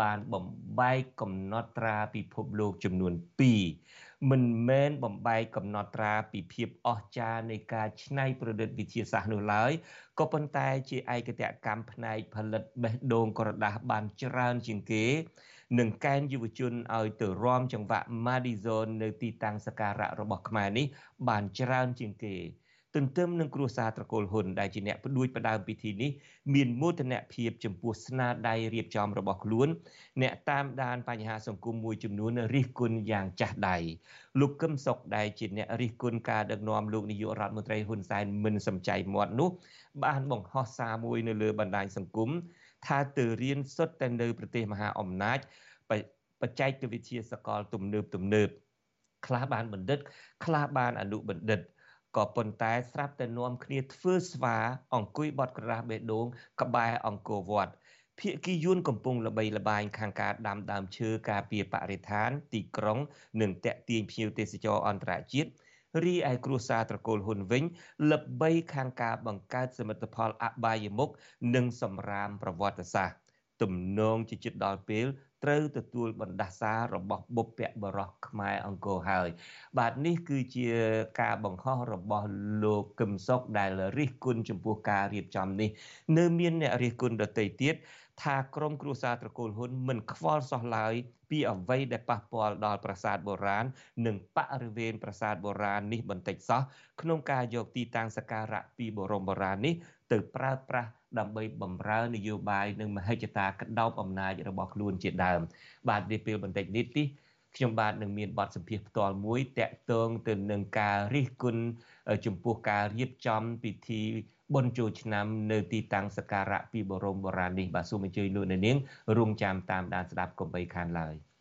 បានបំបែកកំណត់ត្រាពិភពលោកចំនួន2មិនមែនបំបែកកំណត់ត្រាពីភាពអស្ចារ្យនៃការច្នៃប្រឌិតវិទ្យាសាស្ត្រនោះឡើយក៏ប៉ុន្តែជាឯកតកម្មផ្នែកផលិតបេះដូងក្រដាស់បានច្រើនជាងគេ និងកេណ្ឌយុវជនឲ្យទៅរាំចង្វាក់ Madison នៅទីតាំងសក្ការៈរបស់ខ្មែរនេះបានច្រើនជាងគេទន្ទឹមនឹងគ្រួសារត្រកូលហ៊ុនដែលជាអ្នកផ្ដួចផ្ដើមពិធីនេះមានមោទនភាពចំពោះស្នាដៃរៀបចំរបស់ខ្លួន អ្នកតាមដានបញ្ហាសង្គមមួយចំនួនរិះគន់យ៉ាងចាស់ដៃលោកកឹមសុខដែលជាអ្នករិះគន់ការដឹកនាំលោកនាយករដ្ឋមន្ត្រីហ៊ុនសែនមិនសំចៃមាត់នោះបានបង្ហោះសារមួយនៅលើបណ្ដាញសង្គម ថាទៅរៀនសុទ្ធតែនៅប្រទេសមហាអំណាចបច្ចេកវិទ្យាសកលទំនើបទំនើបខ្លះបានបណ្ឌិត ខ្លះបានអនុបណ្ឌិតក៏ប៉ុន្តែស្រាប់តែនាំគ្នាធ្វើស្វាអង្គុយបត់ក្រាស់បេះដូងក្បែរអង្គរវត្តភៀកគីយួនកំពុងល្បីល្បាញខាងការដាំដើមឈើការពារបរិស្ថាន ទីក្រុង និងតាក់ទាញភ្ញៀវទេសចរអន្តរជាតិ រីឯគ្រួសារត្រកូលហ៊ុនវិញល្បីខាងការបង្កើតសមិទ្ធផលអបាយមុខនិងសម្រាមប្រវត្តិសាស្ត្រទំនងជាចិត្តដល់ពេលត្រូវទទួលបណ្ដាសារបស់បុព្វបរោះខ្មែរអង្គរហើយ បាទនេះគឺជាការបង្ហោះរបស់លោកកឹមសុខដែលរិះគន់ចំពោះការរៀបចំនេះ នៅមានអ្នករិះគន់ដទៃទៀតថាក្រមគ្រួសារត្រកូលហ៊ុនមិនខ្វល់សោះឡើយ ពីអ្វីដែលប៉ះពាល់ដល់ប្រាសាទបុរាណនិងបរិវេណប្រាសាទបុរាណនេះបន្តិចសោះក្នុងការយកទីតាំងសក្ការៈពីបរមបុរាណនេះទៅប្រើប្រាស់ដើម្បីបំរើនយោបាយនិងមហិច្ឆតាក្តោបអំណាចរបស់ខ្លួនជាដើម បាទនាពេលបន្តិចនេះទី ខ្ញុំបាទនឹងមានបទសម្ភាសផ្ទាល់មួយតាក់ទងទៅនឹងការរិះគន់ចំពោះការរៀបចំពិធីបុណ្យចូលឆ្នាំនៅទីតាំងសក្ការៈពីបរមបុរាណនេះបាទសូមអញ្ជើញលោកអ្នកនាងរងចាំតាមដានស្ដាប់កុំបីខានឡើយ។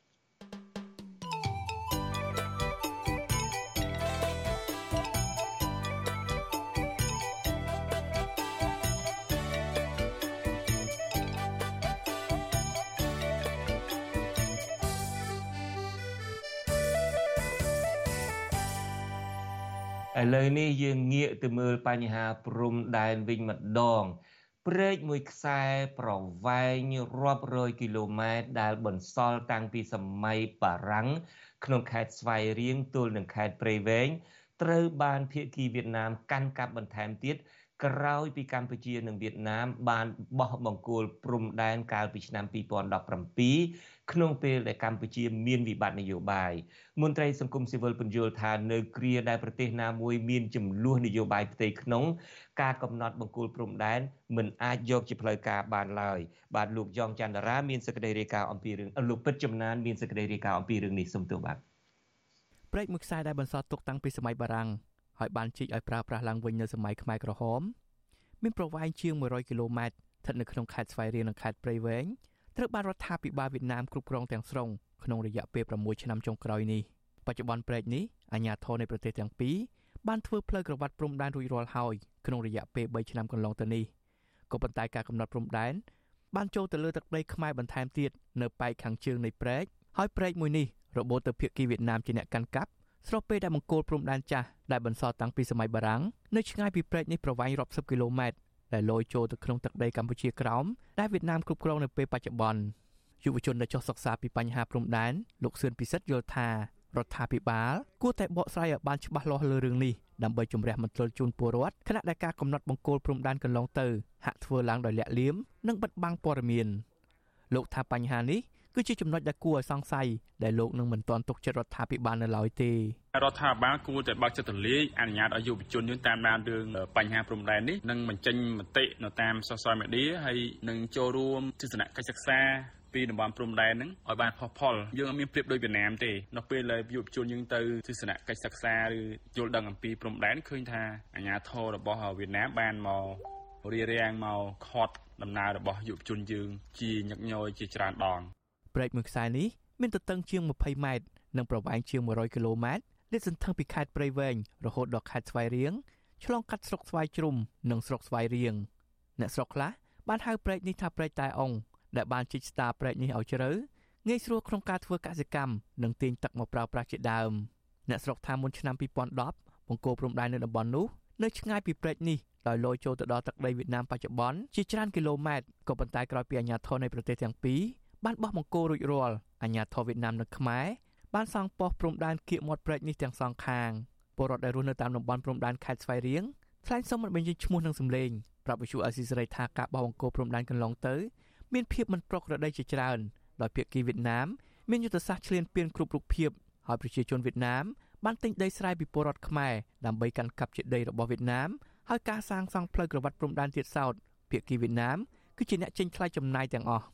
ឥឡូវនេះយើងងាកទៅមើលបញ្ហាព្រំដែនវិញម្ដងព្រែកមួយខ្សែប្រវែងរាប់រយគីឡូម៉ែត្រដែលបន្សល់តាំងពីសម័យបារាំងក្នុងខេត្តស្វាយរៀងទល់នឹងខេត្តព្រៃវែងត្រូវបានភៀកគីវៀតណាមកាន់កាប់បន្ថែមទៀត ក្រោយពីកម្ពុជានិងវៀតណាមបានបោះបង្គោលព្រំដែនកាលពីឆ្នាំ2017ក្នុងពេលដែលកម្ពុជាមានវិបត្តិនយោបាយមន្ត្រីសង្គមស៊ីវិលពន្យល់ថានៅគ្រាដែលប្រទេសណាមួយមានចំនួននយោបាយផ្ទៃក្នុងការកំណត់បង្គោលព្រំដែនមិនអាចយកជាផ្លូវការបានឡើយបាទលោកយ៉ងច័ន្ទរា មានសេចក្តីរាយការណ៍អំពីរឿងលោកពិតចំណានមានសេចក្តីរាយការណ៍អំពីរឿងនេះសូមទោសបាទព្រែកមួយខ្សែដែលបន្សល់ទុកតាំងពីសម័យបារាំង ហើយបានជីកឲ្យប្រើប្រាស់ឡើងវិញនៅសម័យខ្មែរក្រហមមានប្រវែងជាង100គីឡូម៉ែត្រស្ថិតនៅក្នុងខេត្តស្វាយរៀងនិងខេត្តព្រៃវែងត្រូវបានរដ្ឋាភិបាលវៀតណាមគ្រប់គ្រងទាំងស្រុងក្នុងរយៈពេល6ឆ្នាំចុងក្រោយនេះបច្ចុប្បន្នព្រែកនេះអាជ្ញាធរនៃប្រទេសទាំងពីរបានធ្វើផ្លូវក្រវ៉ាត់ព្រំដែនរួចរាល់ហើយក្នុងរយៈពេល3ឆ្នាំកន្លងទៅនេះក៏ប៉ុន្តែការកំណត់ព្រំដែនបានចូលទៅលើទឹកដីខ្មែរបន្ថែមទៀតនៅប៉ែកខាងជើងនៃព្រែកហើយព្រែកមួយនេះរបូតទៅភាគីវៀតណាមជាអ្នកកាន់កាប់ ស្របពេលដែលមង្គលព្រំដែនចាស់ដែលបន្សល់តាំងពីសម័យបារាំងនៅឆ្ងាយពីព្រែកនេះប្រវែងរាប់សិបគីឡូម៉ែត្រដែលលយចូលទៅក្នុងទឹកដីកម្ពុជាក្រោមដែលវៀតណាមគ្រប់គ្រងនៅពេលបច្ចុប្បន្នយុវជនដែលចុះសិក្សាពីបញ្ហាព្រំដែនលោកសឿនពិសិដ្ឋយល់ថារដ្ឋាភិបាល គួរតែបកស្រាយឲ្យបានច្បាស់លាស់លើរឿងនេះដើម្បីជំរះមន្ទិលជូនពលរដ្ឋខណៈដែលការកំណត់បង្គោលព្រំដែនកន្លងទៅហាក់ធ្វើឡើងដោយលាក់លៀមនិងបិទបាំងព័ត៌មានលោកថាបញ្ហានេះ គឺជាចំណុចដែលគួរឲ្យសង្ស័យដែលលោកនឹងមិនទាន់ទុកចិត្តរដ្ឋាភិបាលនៅឡើយទេរដ្ឋាភិបាលគួរតែបើកចិត្តទូលាយអនុញ្ញាតឲ្យយុវជនយើងតាមដានរឿងបញ្ហាព្រំដែននេះនិងបញ្ចេញមតិនៅតាម social media ហើយនឹងចូលរួមទស្សនកិច្ចសិក្សាពីតំបន់ព្រំដែនហ្នឹងឲ្យបានផុសផុលយើងអត់មានប្រៀបដូចវៀតណាមទេនៅពេលដែលយុវជនយើងទៅទស្សនកិច្ចសិក្សាឬយល់ដឹងអំពីព្រំដែនឃើញថាអាញាធររបស់វៀតណាមបានមករៀបរៀងមកខត់ដំណើររបស់យុវជនយើងជាញឹកញយជាច្រើនដង ព្រែកមួយខ្សែនេះមានទទឹងជាង20ម៉ែត្រនិងប្រវែងជាង100គីឡូម៉ែត្រលាតសន្ធឹងពីខេត្តព្រៃវែងរហូតដល់ខេត្តស្វាយរៀងឆ្លងកាត់ស្រុកស្វាយជ្រុំនិងស្រុកស្វាយរៀងអ្នកស្រុកខ្លះបានហៅព្រែកនេះថាព្រែកតែអងដែលបានជីកស្តារព្រែកនេះឲ្យជ្រៅងាយស្រួលក្នុងការធ្វើកសិកម្មនិងទាញទឹកមកប្រើប្រាស់ជាដើមអ្នកស្រុកថាមុនឆ្នាំ2010បង្គោលព្រំដែននៅតំបន់នោះនៅឆ្ងាយពីព្រែកនេះដោយលយចូលទៅដល់ទឹកដីវៀតណាមបច្ចុប្បន្នជាច្រើនគីឡូម៉ែត្រក៏ប៉ុន្តែក្រោយពីអាជ្ញាធរនៃប្រទេសទាំងពីរ បានបោះបង្គោលរួចរាល់អាជ្ញាធរវៀតណាមនិងខ្មែរបានសង់ប៉ុស្តិ៍ព្រំដែនគៀកមាត់ព្រែកនេះទាំងសងខាងពលរដ្ឋដែលរស់នៅតាមតំបន់ព្រំដែនខេត្តស្វាយរៀងថ្លែងសុំមិនបញ្ចេញឈ្មោះនិងសម្លេងប្រាប់វិសុអេស៊ីសេរីថាការបោះបង្គោលព្រំដែនកន្លងទៅមានភាពមិនប្រក្រតីជាច្រើនដោយភាគីវៀតណាមមានយុទ្ធសាស្ត្រឈ្លានពានគ្រប់រូបភាពហើយប្រជាជនវៀតណាមបានទិញដីស្រែពីពលរដ្ឋខ្មែរដើម្បីកាន់កាប់ជាដីរបស់វៀតណាមហើយការសាងសង់ផ្លូវក្រវ៉ាត់ព្រំដែនទៀតសោតភាគីវៀតណាមគឺជាអ្នកចេញថ្លៃចំណាយទាំងអស់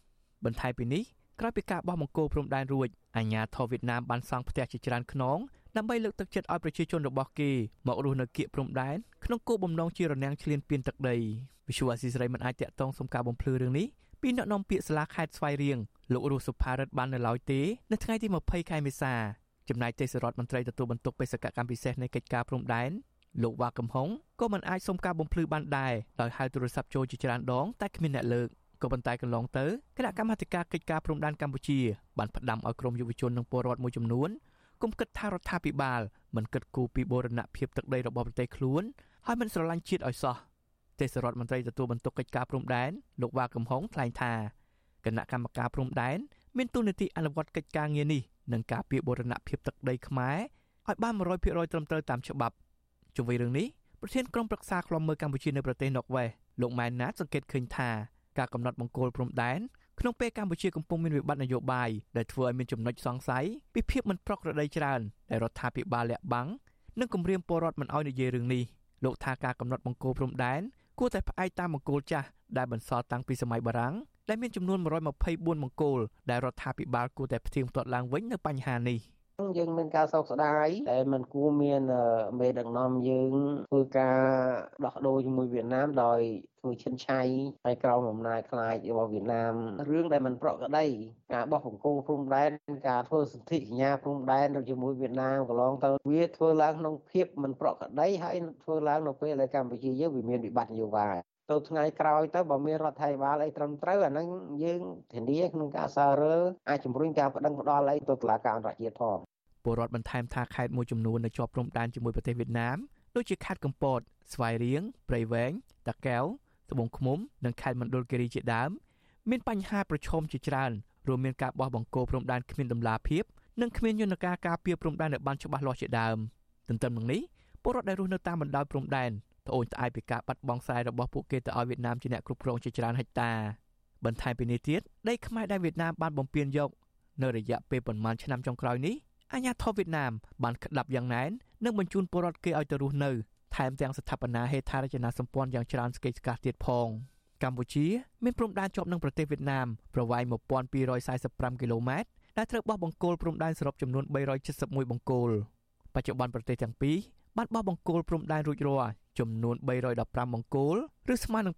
បន្ថែមពីនេះក្រោយពីការបោះបង្គោលព្រំដែនរួចអាញាធរវៀតណាមបានសង់ផ្ទះជាច្រើនខ្នងដើម្បីលើកទឹកចិត្តឲ្យប្រជាជនរបស់គេមករស់នៅគៀកព្រំដែនក្នុងគោលបំណងជារនាំងឈ្លានពានទឹកដីវិសុវអាស៊ីសេរីមិនអាចតាក់ទងសុំការបំភ្លឺរឿងនេះពីអ្នកនាំពាក្យសាលាខេត្តស្វាយរៀងលោករស់សុផារិតបាននៅឡើយទេនៅថ្ងៃទី20ខែមេសាចំណែកទេសរដ្ឋមន្ត្រីទទួលបន្ទុកបេសកកម្មពិសេសនៃកិច្ចការព្រំដែនលោកវ៉ាកំហុងក៏មិនអាចសុំការបំភ្លឺបានដែរដោយហៅទូរស័ព្ទចូលជាច្រើនដងតែគ្មានអ្នកលើក ក៏ប៉ុន្តែកន្លងទៅគណៈកម្មាធិការកិច្ចការព្រំដែនកម្ពុជាបានផ្ដាំឲ្យក្រមយុវជននិងពលរដ្ឋមួយចំនួនគុំគិតថារដ្ឋាភិបាលមិនគិតគូរពីបូរណភាពទឹកដីរបស់ប្រទេសខ្លួនហើយមិនស្រឡាញ់ជាតិឲ្យសោះទេសរដ្ឋមន្ត្រីទទួលបន្ទុកកិច្ចការព្រំដែនលោកវ៉ាកំហុងថ្លែងថាគណៈកម្មការព្រំដែនមានទូនាទីអនុវត្តកិច្ចការងារនេះនិងការពីបូរណភាពទឹកដីខ្មែរឲ្យបាន100%ត្រឹមត្រូវតាមច្បាប់ជុំវិញរឿងនេះប្រធានក្រុមប្រឹក្សាឃ្លាំមើលកម្ពុជានៅប្រទេសណ័រវេសលោកម៉ែនណាតសង្កេតឃើញថា ការកំណត់បង្គោលព្រំដែនក្នុងពេលកម្ពុជាកំពុងមានវិបត្តិនយោបាយដែលធ្វើឲ្យមានចំណុចសង្ស័យពីភាពមិនប្រក្រតីច្រើនដែលរដ្ឋាភិបាលលាក់បាំងនិងគម្រាមពលរដ្ឋមិនឲ្យនិយាយរឿងនេះលោកថាការកំណត់បង្គោលព្រំដែនគួរតែផ្អែកតាមបង្គោលចាស់ដែលបន្សល់តាំងពីសម័យបារាំងដែលមានចំនួន124បង្គោលដែលរដ្ឋាភិបាលគួរតែផ្ទៀងផ្ទាត់ឡើងវិញនៅបញ្ហានេះ។ យើងមានការសោកស្ដាយតែមិនគួរមានមេដឹកនាំយើងធ្វើការដោះដូរជាមួយវៀតណាមដោយធ្វើឈិនឆៃហើយក្រោមអំណាចខ្លាចរបស់វៀតណាមរឿងដែលមិនប្រក្រតីការបោះបង្គោលព្រំដែនការធ្វើសន្ធិសញ្ញាព្រំដែនជាមួយវៀតណាមកន្លងទៅវាធ្វើឡើងក្នុងភាពមិនប្រក្រតីហើយធ្វើឡើងនៅពេលដែលកម្ពុជាយើងវាមានវិបត្តិនយោបាយ ទៅថ្ងៃក្រោយទៅបើមានរដ្ឋាភិបាលអីត្រឹមត្រូវអាហ្នឹងយើងធានាក្នុងការសាររើអាចជំរុញការប្តឹងផ្តល់អីទៅតុលាការអន្តរជាតិផងពលរដ្ឋបន្ថែមថាខេត្តមួយចំនួននៅជាប់ព្រំដែនជាមួយប្រទេសវៀតណាមដូចជាខេត្តកំពត ស្វាយរៀងព្រៃវែងតាកែវត្បូងឃ្មុំនិងខេត្តមណ្ឌលគិរីជាដើមមានបញ្ហាប្រឈមជាច្រើនរួមមានការបោះបង្គោលព្រំដែនគ្មានដំណាភាពនិងគ្មានយន្តការការពារព្រំដែនឲ្យបានច្បាស់លាស់ជាដើមទន្ទឹមនឹងនេះពលរដ្ឋដែលរស់នៅតាមបណ្ដោយព្រំដែន ត្អូញត្អែពីការបាត់បង់ស្រែរបស់ពួកគេទៅឲ្យវៀតណាមជាអ្នកគ្រប់គ្រងជាច្រើនហិកតាបន្ថែមពីនេះទៀតដីខ្មែរដែលវៀតណាមបានបំពេញយកនៅរយៈពេលប្រមាណឆ្នាំចុងក្រោយនេះអាញាធរវៀតណាមបានក្តាប់យ៉ាងណែននិងបញ្ជូនពលរដ្ឋគេឲ្យទៅរស់នៅថែមទាំងស្ថាបនាហេដ្ឋារចនាសម្ព័ន្ធយ៉ាងច្រើនស្កេកស្កះទៀតផងកម្ពុជាមានព្រំដែនជាប់នឹងប្រទេសវៀតណាមប្រវែង1245គីឡូម៉ែត្រដែលត្រូវបោះបង្គោលព្រំដែនសរុបចំនួន371បង្គោលបច្ចុប្បន្នប្រទេសទាំងពីរ បានបោះបង្គោលព្រំដែនរួចរាល់ចំនួន315បង្គោលឬស្មើនឹង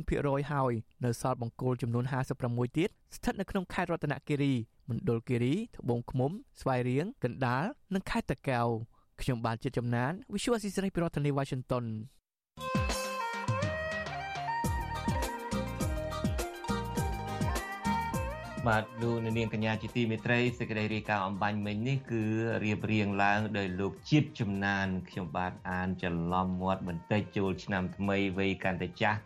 84%ហើយនៅសល់បង្គោលចំនួន56ទៀតស្ថិតនៅក្នុងខេត្តរតនគិរីមណ្ឌលគិរីត្បូងឃ្មុំស្វាយរៀងកណ្ដាលនិងខេត្តតាកែវខ្ញុំបានជិតចំណាន Visual Assisray ពីរដ្ឋធានី Washington បាទលោកនាងកញ្ញាជាទីមេត្រីសេចក្តីរាយការណ៍អំបញ្ញមិញនេះគឺរៀបរៀងឡើងដោយលោកជាតិចំណានខ្ញុំបាទអានច្រឡំមាត់បន្តិចចូលឆ្នាំថ្មីវ័យកាន់តែចាស់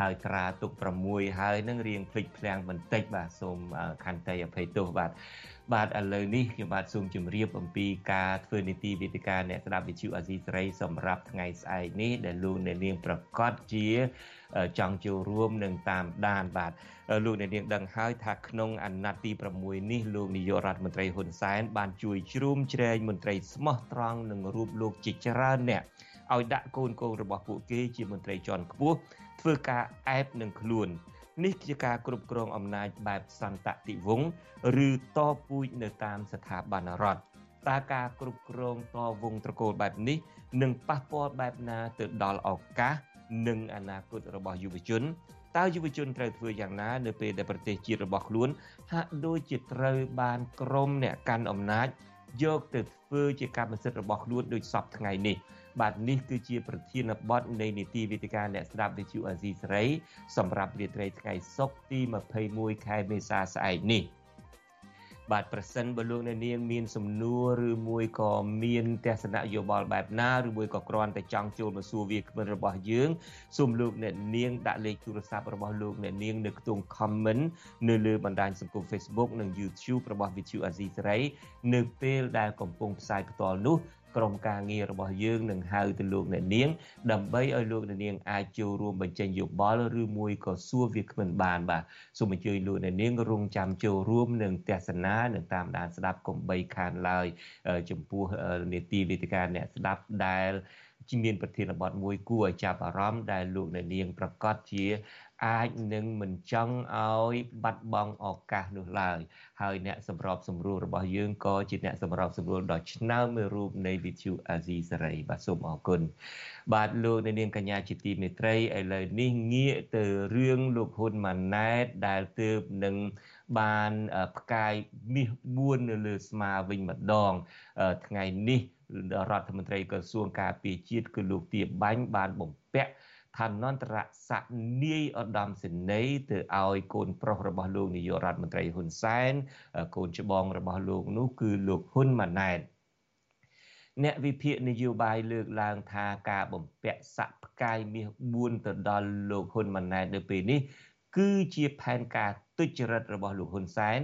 ហើយត្រាទុក6ហើយនឹងរៀងភ្លេចភ្លាំងបន្តិចបាទសូមខន្តីអភ័យទោសបាទបាទឥឡូវនេះខ្ញុំបាទសូមជម្រាបអំពីការធ្វើនីតិវិទ្យាអ្នកស្ដាប់វិទ្យុអាស៊ីសេរីសម្រាប់ថ្ងៃស្អែកនេះដែលលោកអ្នកនាងប្រកាសជាចង់ចូលរួមនឹងតាមដានបាទលោកអ្នកនាងដឹងហើយថាក្នុងអាណត្តិទី6នេះលោកនាយករដ្ឋមន្ត្រីហ៊ុនសែនបានជួយជ្រោមជ្រែងមន្ត្រីស្មោះត្រង់នឹងរូបលោកជាច្រើនអ្នកឲ្យដាក់កូនកូនរបស់ពួកគេជាមន្ត្រីជាន់ខ្ពស់ ធ្វើការអែបនឹងខ្លួននេះជាការគ្រប់គ្រងអំណាចបែបសន្តតិវង្សឬតពូជនៅតាមស្ថាប័នរដ្ឋតើការគ្រប់គ្រងតវងត្រកូលបែបនេះនឹងប៉ះពាល់បែបណាទៅដល់ឱកាសនិងអនាគតរបស់យុវជនតើយុវជនត្រូវធ្វើយ៉ាងណានៅពេលដែលប្រទេសជាតិរបស់ខ្លួន ហាក់ដូចជាត្រូវបានក្រមអ្នកកាន់អំណាចយកទៅធ្វើជាកម្មសិទ្ធិរបស់ខ្លួនដូចសពថ្ងៃនេះ បាទនេះគឺជាប្រធានបទនៃនីតិវិទ្យាអ្នកស្ដាប់វិទ្យុអាស៊ីសេរីសម្រាប់រាត្រីថ្ងៃសុក្រទី21ខែមេសាស្អែកនេះបាទប្រសិនបើលោកអ្នកនាងមានសំណួរឬមួយក៏មានទស្សនៈយោបល់បែបណាឬមួយក៏គ្រាន់តែចង់ចូលមកសួរវាគ្មិនរបស់យើងសូមលោកអ្នកនាងដាក់លេខទូរស័ព្ទរបស់លោកអ្នកនាងនៅខ្ទង់ comment នៅលើបណ្ដាញសង្គម Facebook និង YouTube របស់ Vithu Azizi Saray នៅពេលដែលកំពុងផ្សាយផ្ទាល់នោះ ក្រុមការងាររបស់យើងនឹងហៅទៅលោកអ្នកនាងដើម្បីឲ្យលោកអ្នកនាងអាចចូលរួមបញ្ចេញយោបល់ឬមួយក៏សួរវាគ្មិនបានបាទសូមអញ្ជើញលោកអ្នកនាងរងចាំចូលរួមនឹងទស្សនានឹងតាមដានស្ដាប់កុំបីខានឡើយចំពោះនេតិវេទិកាអ្នកស្ដាប់ដែលជាមានប្រធានបទមួយគួរឲ្យចាប់អារម្មណ៍ដែលលោកអ្នកនាងប្រកាសជា អាចនឹងមិនចង់ឲ្យបាត់បង់ឱកាសនោះឡើយហើយអ្នកសម្របសម្រួលរបស់យើងក៏ជាអ្នកសម្របសម្រួលដ៏ឆ្នើមមួយរូបនៃវិទ្យុអាស៊ីសេរីបាទសូមអរគុណបាទលោកអ្នកនាងកញ្ញាជាទីមេត្រីឥឡូវនេះងាកទៅរឿងលោកហ៊ុនម៉ាណែតដែលទើបនឹងបានផ្កាយមាស4នៅលើស្មាវិញម្ដងថ្ងៃនេះរដ្ឋមន្ត្រីក្រសួងការពារជាតិគឺលោកទាបាញ់បានបំពាក់ ឋានន្តរស័ក្តិនាយឧត្តមសេនីយ៍ទៅឲ្យកូនប្រុសរបស់លោកនាយករដ្ឋមន្ត្រីហ៊ុនសែនកូនច្បងរបស់លោកនោះគឺលោកហ៊ុនម៉ាណែតអ្នកវិភាគនយោបាយលើកឡើងថាការបំពាក់ស័ក្តិផ្កាយមាស4ទៅដល់លោកហ៊ុនម៉ាណែតនៅពេលនេះគឺជាផែនការទុច្ចរិតរបស់លោកហ៊ុនសែន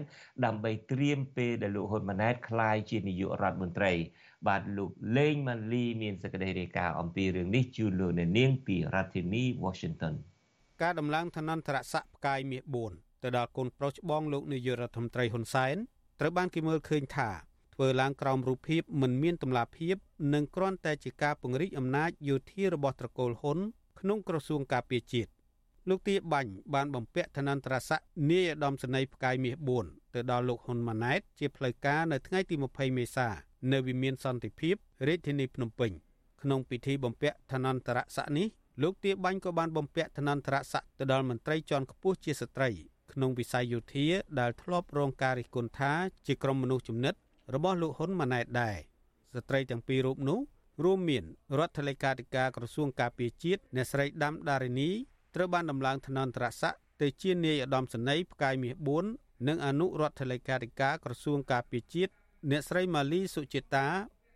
ដើម្បីត្រៀមពេលដែលលោកហ៊ុនម៉ាណែតក្លាយជានាយករដ្ឋមន្ត្រី បាទលោកលេងម៉ាលីមានសេចក្តីរាយការណ៍អំពីរឿងនេះជូនលោកអ្នកនាងពីរដ្ឋធានី Washington ការដំឡើងឋានន្តរស័ក្តិផ្កាយមាស4ទៅដល់កូនប្រុសច្បងលោកនាយករដ្ឋមន្ត្រីហ៊ុនសែនត្រូវបានគេមើលឃើញថាធ្វើឡើងក្រោមរូបភាពមិនមានតម្លាភាពនិងគ្រាន់តែជាការពង្រីកអំណាចយោធារបស់ត្រកូលហ៊ុនក្នុងក្រសួងការពារជាតិលោកទាបាញ់បានបំពាក់ឋានន្តរស័ក្តិនាយឧត្តមសេនីយ៍ផ្កាយមាស4ទៅដល់លោកហ៊ុនម៉ាណែតជាផ្លូវការនៅថ្ងៃទី20មេសា នៅវិមានសន្តិភាពរាជធានីភ្នំពេញក្នុងពិធីបំពាក់ឋានន្តរស័ក្តិនេះលោកទាបាញ់ក៏បានបំពាក់ឋានន្តរស័ក្តិទៅដល់មន្ត្រីជាន់ខ្ពស់ជាស្ត្រីក្នុងវិស័យយោធាដែលធ្លាប់រងការរិះគន់ថាជាក្រុមមនុស្សជំនិតរបស់លោកហ៊ុនម៉ាណែតដែរស្ត្រីទាំងពីររូបនោះរួមមានរដ្ឋលេខាធិការក្រសួងការពារជាតិអ្នកស្រីដាំដារិនីត្រូវបានដំឡើងឋានន្តរស័ក្តិទៅជានាយឧត្តមសេនីយ៍ផ្កាយមាស4និងអនុរដ្ឋលេខាធិការក្រសួងការពារជាតិ អ្នកស្រីម៉ាលីសុចិតា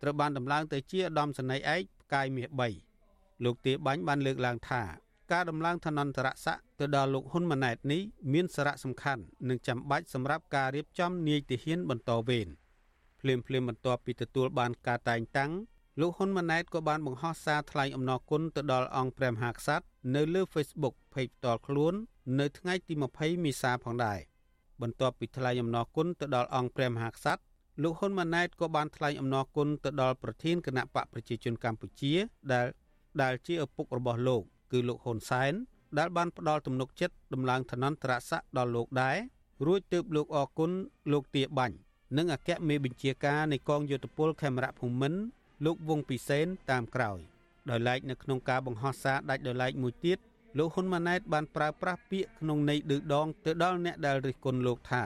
ត្រូវបានដំឡើងទៅជាឧត្តមសេនីយ៍ឯកផ្កាយមាស3លោកទេបាញ់បានលើកឡើងថាការដំឡើងឋានន្តរស័ក្តិទៅដល់លោកហ៊ុនម៉ាណែតនេះមានសារៈសំខាន់និងចាំបាច់សម្រាប់ការរៀបចំនាយទាហានបន្តវេនភ្លាមភ្លាមបន្ទាប់ពីទទួលបានការតែងតាំងលោកហ៊ុនម៉ាណែតក៏បានបង្ហោះសារថ្លែងអំណរគុណទៅដល់អង្គព្រះមហាក្សត្រនៅលើ Facebook ផេកផ្ទាល់ខ្លួន នៅថ្ងៃទី20មេសាផងដែរបន្ទាប់ពីថ្លែងអំណរគុណទៅដល់អង្គព្រះមហាក្សត្រ លោកហ៊ុនម៉ាណែតក៏បានថ្លែងអំណរគុណទៅដល់ប្រធានគណៈបកប្រជាជនកម្ពុជាដែលដែលជាឪពុករបស់លោក គឺលោកហ៊ុនសែនដែលបានផ្ដល់ទំនុកចិត្តដំឡើងឋានន្តរស័ក្តិដល់លោកដែររួចទើបលោកអគុណលោកទាបាញ់និងអគ្គមេបញ្ជាការនៃកងយោធពលខេមរៈភូមិន្ទលោកវងពិសេនតាមក្រោយដោយឡែកនៅក្នុងការបង្ហោះសារដាច់ដោយឡែកមួយទៀតលោកហ៊ុនម៉ាណែតបានប្រើប្រាស់ពាក្យក្នុងន័យឌឺដងទៅដល់អ្នកដែលរិះគន់លោកថា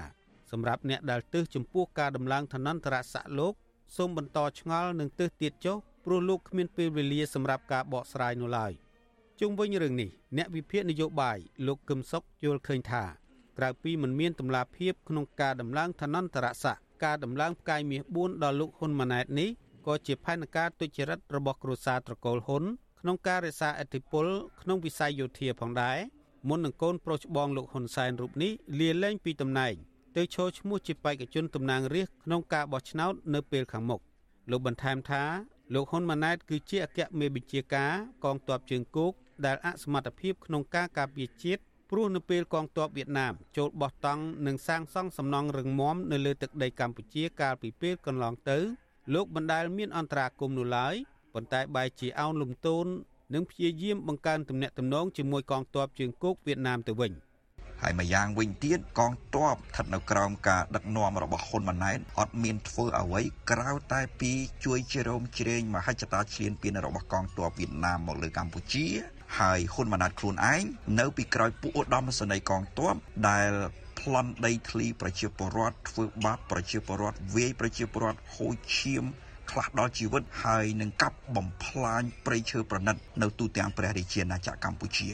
សម្រាប់អ្នកដែលទើសចំពោះការដំឡើងឋានន្តរស័ក្តិលោកសូមបន្តឆ្ងល់នឹងទើសទៀតចុះព្រោះលោកគ្មានពេលវេលាសម្រាប់ការបកស្រាយនោះឡើយជុំវិញរឿងនេះអ្នកវិភាគនយោបាយលោកកឹមសុខយល់ឃើញថាក្រៅពីមិនមានតម្លាភាពក្នុងការដំឡើងឋានន្តរស័ក្តិការដំឡើងផ្កាយមាស4ដល់លោកហ៊ុនម៉ាណែតនេះក៏ជាផែនការទុច្ចរិតរបស់គ្រួសារត្រកូលហ៊ុនក្នុងការរក្សាអធិបុលក្នុងវិស័យយោធាផងដែរមុននឹងកូនប្រុសច្បងលោកហ៊ុនសែនរូបនេះលាលែងពីតំណែង ទៅឈរឈ្មោះជាបេក្ខជនតំណាងរាស្ត្រក្នុងការបោះឆ្នោតនៅពេលខាងមុខលោកបន្ថែមថាលោកហ៊ុនម៉ាណែតគឺជាអគ្គមេបញ្ជាការកងទ័ពជើងគោកដែលអសមត្ថភាពក្នុងការការពារជាតិព្រោះនៅពេលកងទ័ពវៀតណាមចូលបោះតង់និងសាងសង់សំណង់រឹងមាំនៅលើទឹកដីកម្ពុជាកាលពីពេលកន្លងទៅ លោកបណ្ដាលមានអន្តរាគមន៍នោះឡើយប៉ុន្តែបែរជាអោនលំទោននិងព្យាយាមបង្កើនទំនាក់ទំនងជាមួយកងទ័ពជើងគោកវៀតណាមទៅវិញ ហើយម្យ៉ាងវិញទៀតកងទ័ពស្ថិតនៅក្រោមការដឹកនាំរបស់ហ៊ុនម៉ាណែតអត់មានធ្វើអ្វីក្រៅតែពីជួយជ្រោមជ្រែងមហិច្ឆតាឈ្លានពានរបស់កងទ័ពវៀតណាមមកលើកម្ពុជាហើយហ៊ុនម៉ាណែតខ្លួនឯងនៅពីក្រោយពួកឧត្តមសេនីយកងទ័ពដែលប្លន់ដីធ្លីប្រជាពលរដ្ឋធ្វើបាបប្រជាពលរដ្ឋវាយប្រជាពលរដ្ឋហូចឈាមខ្លះដល់ជីវិតហើយនឹងកាប់បំផ្លាញព្រៃឈើប្រណិត នៅទូទាំងព្រះរាជាណាចក្រកម្ពុជា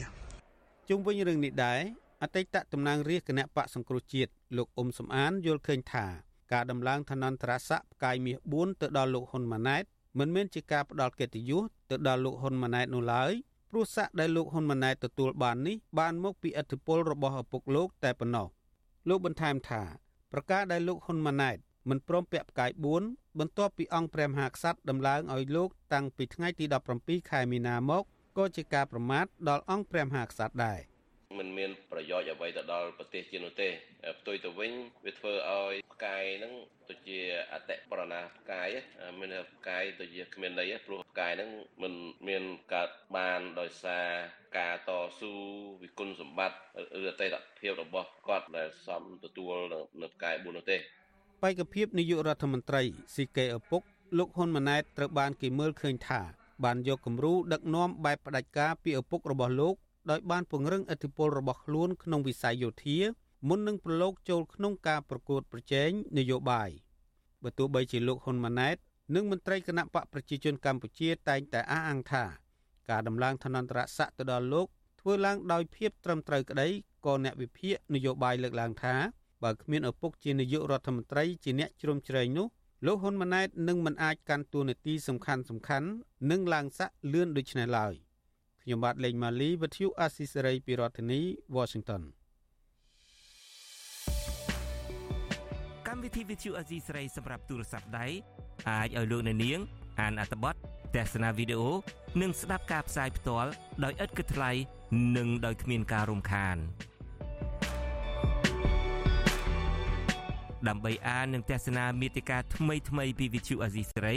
ជុំវិញរឿងនេះដែរអ តីតតំណាងរាជគណៈបកសង្គ្រោះជាតិលោកអ៊ុំសំអានយល់ឃើញថាការដំឡើងឋានន្តរស័ក្តិផ្កាយមាស4ទៅដល់លោកហ៊ុនម៉ាណែតមិនមែនជាការផ្ដាល់កិត្តិយសទៅដល់លោកហ៊ុនម៉ាណែតនោះឡើយព្រោះស័ក្តិដែលលោកហ៊ុនម៉ាណែតទទួលបាននេះបានមកពីឥទ្ធិពលរបស់ឪពុកលោកតែប៉ុណ្ណោះលោកបន្ថែមថាប្រការដែលលោកហ៊ុនម៉ាណែតមិនព្រមពាក់ផ្កាយ4បន្ទាប់ពីអង្គព្រះមហាក្សត្រដំឡើងឲ្យលោកតាំងពីថ្ងៃទី17ខែមីនាមកក៏ជាការប្រមាថដល់អង្គព្រះមហាក្សត្រដែរ មិនមានប្រយោជន៍អ្វីទៅដល់ប្រទេសជានោះទេផ្ទុយទៅវិញវាធ្វើឲ្យផ្កាយហ្នឹងទៅជាអតិបរណាផ្កាយមានផ្កាយទៅជាគ្មានន័យព្រោះផ្កាយហ្នឹងមិនមានកើតបានដោយសារការតស៊ូវិគុណសម្បត្តិឬអតីតភាពរបស់គាត់ដែលសំទទួលនៅផ្កាយ4នោះទេបេក្ខភាពនាយករដ្ឋមន្ត្រីស៊ីកេឪពុកលោកហ៊ុនម៉ាណែតត្រូវបានគេមើលឃើញថាបានយកគំរូដឹកនាំបែបផ្ដាច់ការពីឪពុករបស់លោក ដោយបានពង្រឹងឥទ្ធិពលរបស់ខ្លួនក្នុងវិស័យយោធាមុននឹងប្រឡូកចូលក្នុងការប្រកួតប្រជែងនយោបាយបើទោះបីជាលោកហ៊ុនម៉ាណែតនិងមន្ត្រីគណៈបកប្រជាជនកម្ពុជាតែងតែអះអាងថា ការដំឡើងឋានន្តរស័ក្តិទៅដល់លោកធ្វើឡើងដោយភាពត្រឹមត្រូវក្តីក៏អ្នកវិភាគនយោបាយលើកឡើងថាបើគ្មានឪពុកជានាយករដ្ឋមន្ត្រីជាអ្នកជ្រោមជ្រែងនោះលោកហ៊ុនម៉ាណែតនឹងមិនអាចកាន់តួនាទីសំខាន់សំខាន់និងឡើងស័ក្តិលឿនដូចនេះឡើយ ខ្ញុំបាទលេងម៉ាលីវិទ្យុអាស៊ីសេរីពីរដ្ឋធានី Washington កម្មវិធីវិទ្យុអាស៊ីសេរីសម្រាប់ទូរស័ព្ទដៃអាចឲ្យលោកអ្នកនាង អានអត្ថបទទស្សនាវីដេអូនិងស្ដាប់ការផ្សាយផ្ទាល់ដោយឥតគិតថ្លៃនិងដោយគ្មានការរំខានដើម្បីអាននិងទស្សនាមេតិការថ្មីៗពីវិទ្យុអាស៊ីសេរី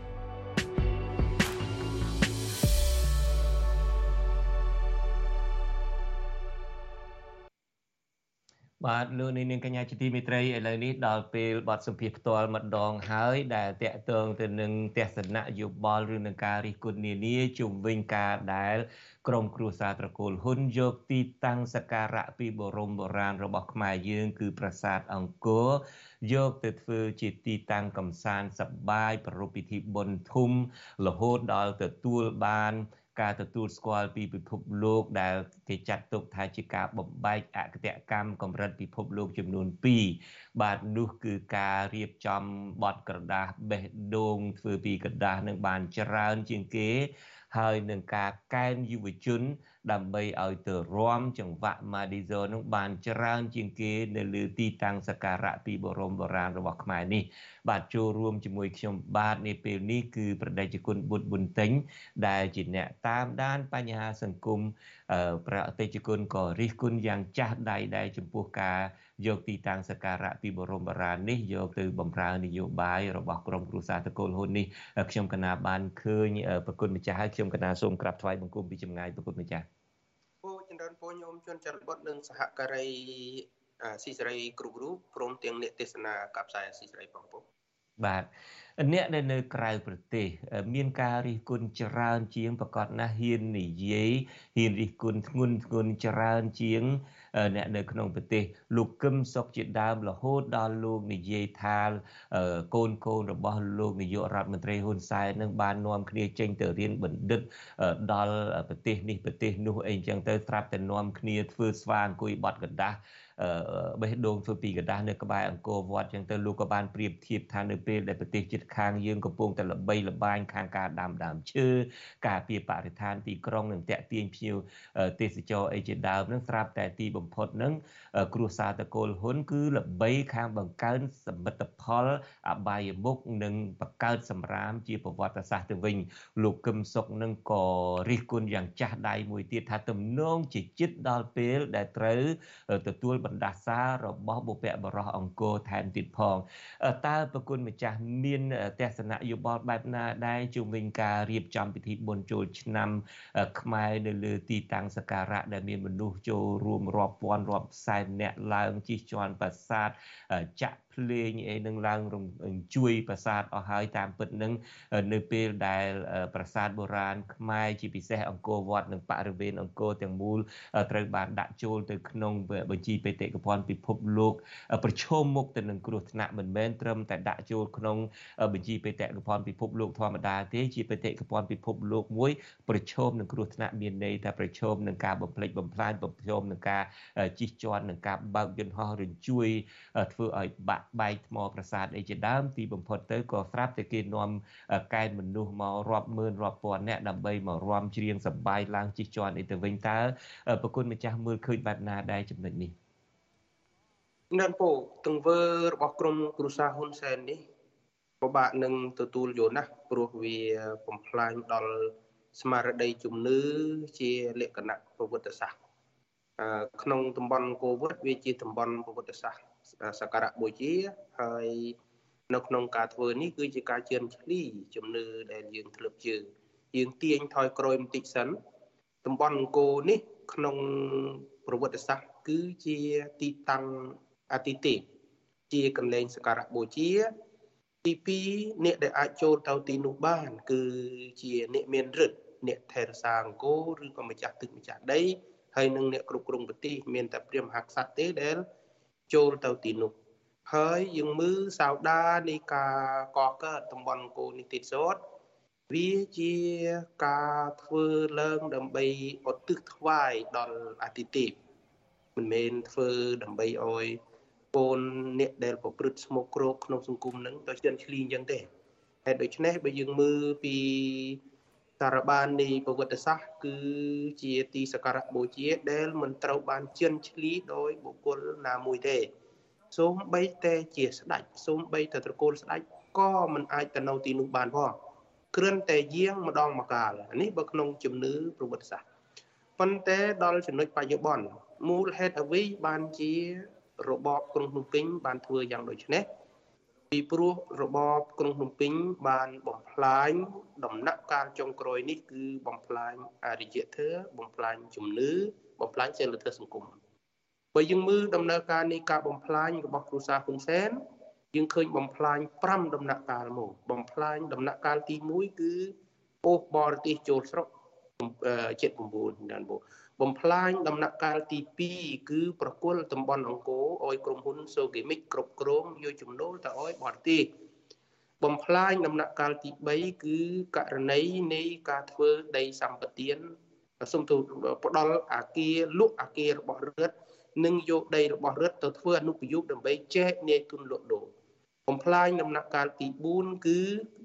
បាទលោកនាងកញ្ញាជាទីមេត្រីឥឡូវនេះដល់ពេលបទសម្ភាសផ្ទាល់ម្ដងហើយដែលតកតងទៅនឹងទស្សនៈយោបល់ឬនឹងការរិះគន់នានាជុំវិញការដែលក្រមគ្រួសារត្រកូលហ៊ុនយកទីតាំងសក្ការៈពីបរមបុរាណរបស់ខ្មែរយើងគឺប្រាសាទអង្គរយកទៅធ្វើជាទីតាំងកំសាន្តសប្បាយប្រពៃពិធីបុណ្យធំរហូតដល់ទទួលបាន ការទទួលស្គាល់ពីពិភពលោកដែលគេចាត់ទុកថាជាការបំបែកអគតិកម្មកម្រិតពិភពលោកចំនួន2បាទនោះគឺការរៀបចំបទក្រដាសបេះដូងធ្វើពីក្រដាសនឹងបានច្រើនជាងគេ ហើយនឹងការកែនយុវជន ដើម្បីឲ្យទៅរំចង្វាក់ម៉ាឌីសូនឹងបានច្រើន ជាងគេ នៅលើទីតាំងសក្ការៈពីបរមបុរាណរបស់ខ្មែរនេះ បាទចូលរួមជាមួយខ្ញុំបាទនាពេលនេះគឺប្រដេជគុណបុត្រប៊ុនតេងដែលជាអ្នកតាមដាន បញ្ហាសង្គមប្រតិជគុណក៏រិះគន់យ៉ាងចាស់ដៃដែរចំពោះការ យកទីតាំងសក្ការៈពីបរមបារាណនេះយកទៅបំរើនយោបាយរបស់ក្រមគ្រួសារតកូលហ៊ុននេះខ្ញុំកណាបានឃើញប្រគុណម្ចាស់ហើយខ្ញុំកណាសូមក្រាបថ្វាយបង្គំពីចម្ងាយប្រគុណម្ចាស់ពូចម្រើនពូញោមជនច័ន្ទបុតនិងសហការីស៊ីសេរីគ្រប់រូបព្រមទាំងអ្នកទេសនាកັບផ្សាយស៊ីសេរីបងពូបាទ អ្នកដែលនៅក្រៅប្រទេស មានការរិះគន់ច្រើនជាងប្រកាសណាស់ហ៊ាននិយាយហ៊ានរិះគន់ធ្ងន់ធ្ងរច្រើនជាង អ្នកនៅក្នុងប្រទេស លោកកឹមសុខជាដើមរហូតដល់លោកនិយាយថាកូនកូនរបស់លោកនាយករដ្ឋមន្ត្រីហ៊ុនសែននឹងបាននាំគ្នាចេញទៅរៀនបណ្ឌិតដល់ប្រទេសនេះប្រទេសនោះអីចឹងទៅត្រាប់តែនាំគ្នាធ្វើស្វាអង្គុយបត់កណ្ដាស់ បេះដូងធ្វើពីกระดาษនៅក្បែរអង្គរវត្តចឹងទៅលោកក៏បានប្រៀបធៀបថានៅពេលដែលប្រទេសជិតខាងយើងកំពុងតែល្បីល្បាញខាងការដាំដើមឈើការពារបរិស្ថានទីក្រុងនិងតាក់ទាញភ្ញៀវទេសចរអីជាដើមនឹងស្រាប់តែទីបំផុតនឹងគ្រួសារតកូលហ៊ុនគឺល្បីខាងបង្កើនសមិទ្ធផលអបាយមុខនិងបង្កើតសម្រាមជាប្រវត្តិសាស្ត្រទៅវិញលោកកឹមសុខនឹងក៏រិះគន់យ៉ាងចាស់ដៃមួយទៀតថាទំនងជាចិត្តដល់ពេលដែលត្រូវទទួលប ណ្ដាសារបស់បុព្វបុរសអង្គរថែមទៀតផងតើប្រគុណម្ចាស់មានទស្សនៈយោបល់បែបណាដែរជុំវិញការរៀបចំពិធីបុណ្យចូលឆ្នាំខ្មែរនៅលើទីតាំងសក្ការៈដែលមានមនុស្សចូលរួមរាប់ពាន់រាប់សែនអ្នកឡើងជិះជាន់ប្រាសាទចាក់ភ្លេងអីនឹងឡើងជួយប្រាសាទអស់ហើយតាមពិតនឹងនៅពេលដែលប្រាសាទបុរាណខ្មែរជាពិសេសអង្គរវត្តនិងបរិវេណអង្គរទាំងមូលត្រូវបានដាក់ចូលទៅក្នុងបញ្ជីបេតិកភណ្ឌពិភពលោកប្រឈមមុខទៅនឹងគ្រោះថ្នាក់មិនមែនត្រឹមតែដាក់ចូលក្នុងបញ្ជីបេតិកភណ្ឌពិភពលោកធម្មតាទេជាបេតិកភណ្ឌពិភពលោកមួយប្រឈមនឹងគ្រោះថ្នាក់មានន័យថាប្រឈមនឹងការបំផ្លិចបំផ្លាញប្រឈមនឹងការជិះជាន់នឹងការបើកយន្តហោះរញ្ជួយធ្វើឲ្យបាក់បែកថ្មប្រាសាទអីជាដើមទីបំផុតទៅក៏ស្រាប់តែគេនាំកែនមនុស្សមករាប់ម៉ឺនរាប់ពាន់អ្នកដើម្បីមករំច្រៀងសប្បាយឡើងជិះជាន់អីទៅវិញតើប្រគុណម្ចាស់មើលឃើញបែបណាដែរចំណុចនេះនៅពូទង្វើរបស់ក្រមគ្រួសារហ៊ុនសែននេះពិបាកនឹងទទួលយកណាស់ព្រោះវាបំផ្លាញដល់ស្មារតីជំនឿជាលក្ខណៈប្រវត្តិសាស្ត្រក្នុងតំបន់កូវិដវាជាតំបន់ប្រវត្តិសាស្ត្រ សក្ការៈបូជាហើយនៅក្នុងការធ្វើនេះគឺជាការជឿនឈ្លីជំនឿដែលយើងធ្លាប់ជឿយើងទាញថយក្រោយបន្តិចសិនតំបន់អង្គរនេះក្នុងប្រវត្តិសាស្ត្រគឺជាទីតាំងអតិទេពជាកន្លែងសក្ការៈបូជា ទី2អ្នកដែលអាចចូលទៅទីនោះបាន គឺជាអ្នកមានឫទ្ធិអ្នកថេរសាអង្គរឬក៏ម្ចាស់ទឹកម្ចាស់ដីហើយនិងអ្នកគ្រប់គ្រងប្រទេសមានតែព្រះមហាក្សត្រទេដែល ចូលទៅទីនោះហើយយើងមើលសោដានៃការកកើតតំបន់អង្គរនេះទៀតសោតវាជាការធ្វើឡើងដើម្បីឧទ្ទិសថ្វាយដល់អតិទេពមិនមែនធ្វើដើម្បីឲ្យកូនអ្នកដែលប្រព្រឹត្តស្មុគគ្រោកក្នុងសង្គមនឹងទៅជិនឈ្លីអញ្ចឹងទេហេតុដូច្នេះបើយើងមើលពី សារបាននៃប្រវត្តិសាស្ត្រគឺជាទីសក្ការៈបូជាដែលមិនត្រូវបានជន់ឈ្លីដោយបុគ្គលណាមួយទេសូម្បីតែជាស្ដេចសូម្បីតែត្រកូលស្ដេចក៏មិនអាចទៅនៅទីនោះបានផងគ្រាន់តែយាងម្ដងមកកាលនេះបើក្នុងជំនឿប្រវត្តិសាស្ត្រប៉ុន្តែដល់ចំណុចបច្ចុប្បន្នមូលហេតុអ្វីបានជារបបក្រុងភ្នំពេញបានធ្វើយ៉ាងដូចនេះ ពីព្រោះរបបក្រុងភ្នំពេញបានបំផ្លាញដំណាក់កាលចុងក្រោយនេះគឺបំផ្លាញអរិយធម៌បំផ្លាញជំនឿបំផ្លាញសិលធម៌សង្គមបើយើងមើលដំណើរការនៃការបំផ្លាញរបស់គ្រូសាហ៊ុនសែនយើងឃើញបំផ្លាញ5ដំណាក់កាលមកបំផ្លាញដំណាក់កាលទី1គឺអូសបរទេសចូលស្រុក79ណានបូ បំផ្លាញដំណាក់កាលទី2គឺប្រគល់តំបន់អង្គរឲ្យក្រុមហ៊ុនសូហ្គេមិកគ្រប់គ្រងយកចំណូលទៅឲ្យបរទេសបំផ្លាញដំណាក់កាលទី3គឺករណីនៃការធ្វើដីសម្បត្តិសុំទូផ្ដល់អាគារលក់អាគាររបស់រដ្ឋនិងយកដីរបស់រដ្ឋទៅធ្វើអនុប្រយោគដើម្បីចែកនាយទុនលក់ដូរបំផ្លាញដំណាក់កាលទី4គឺ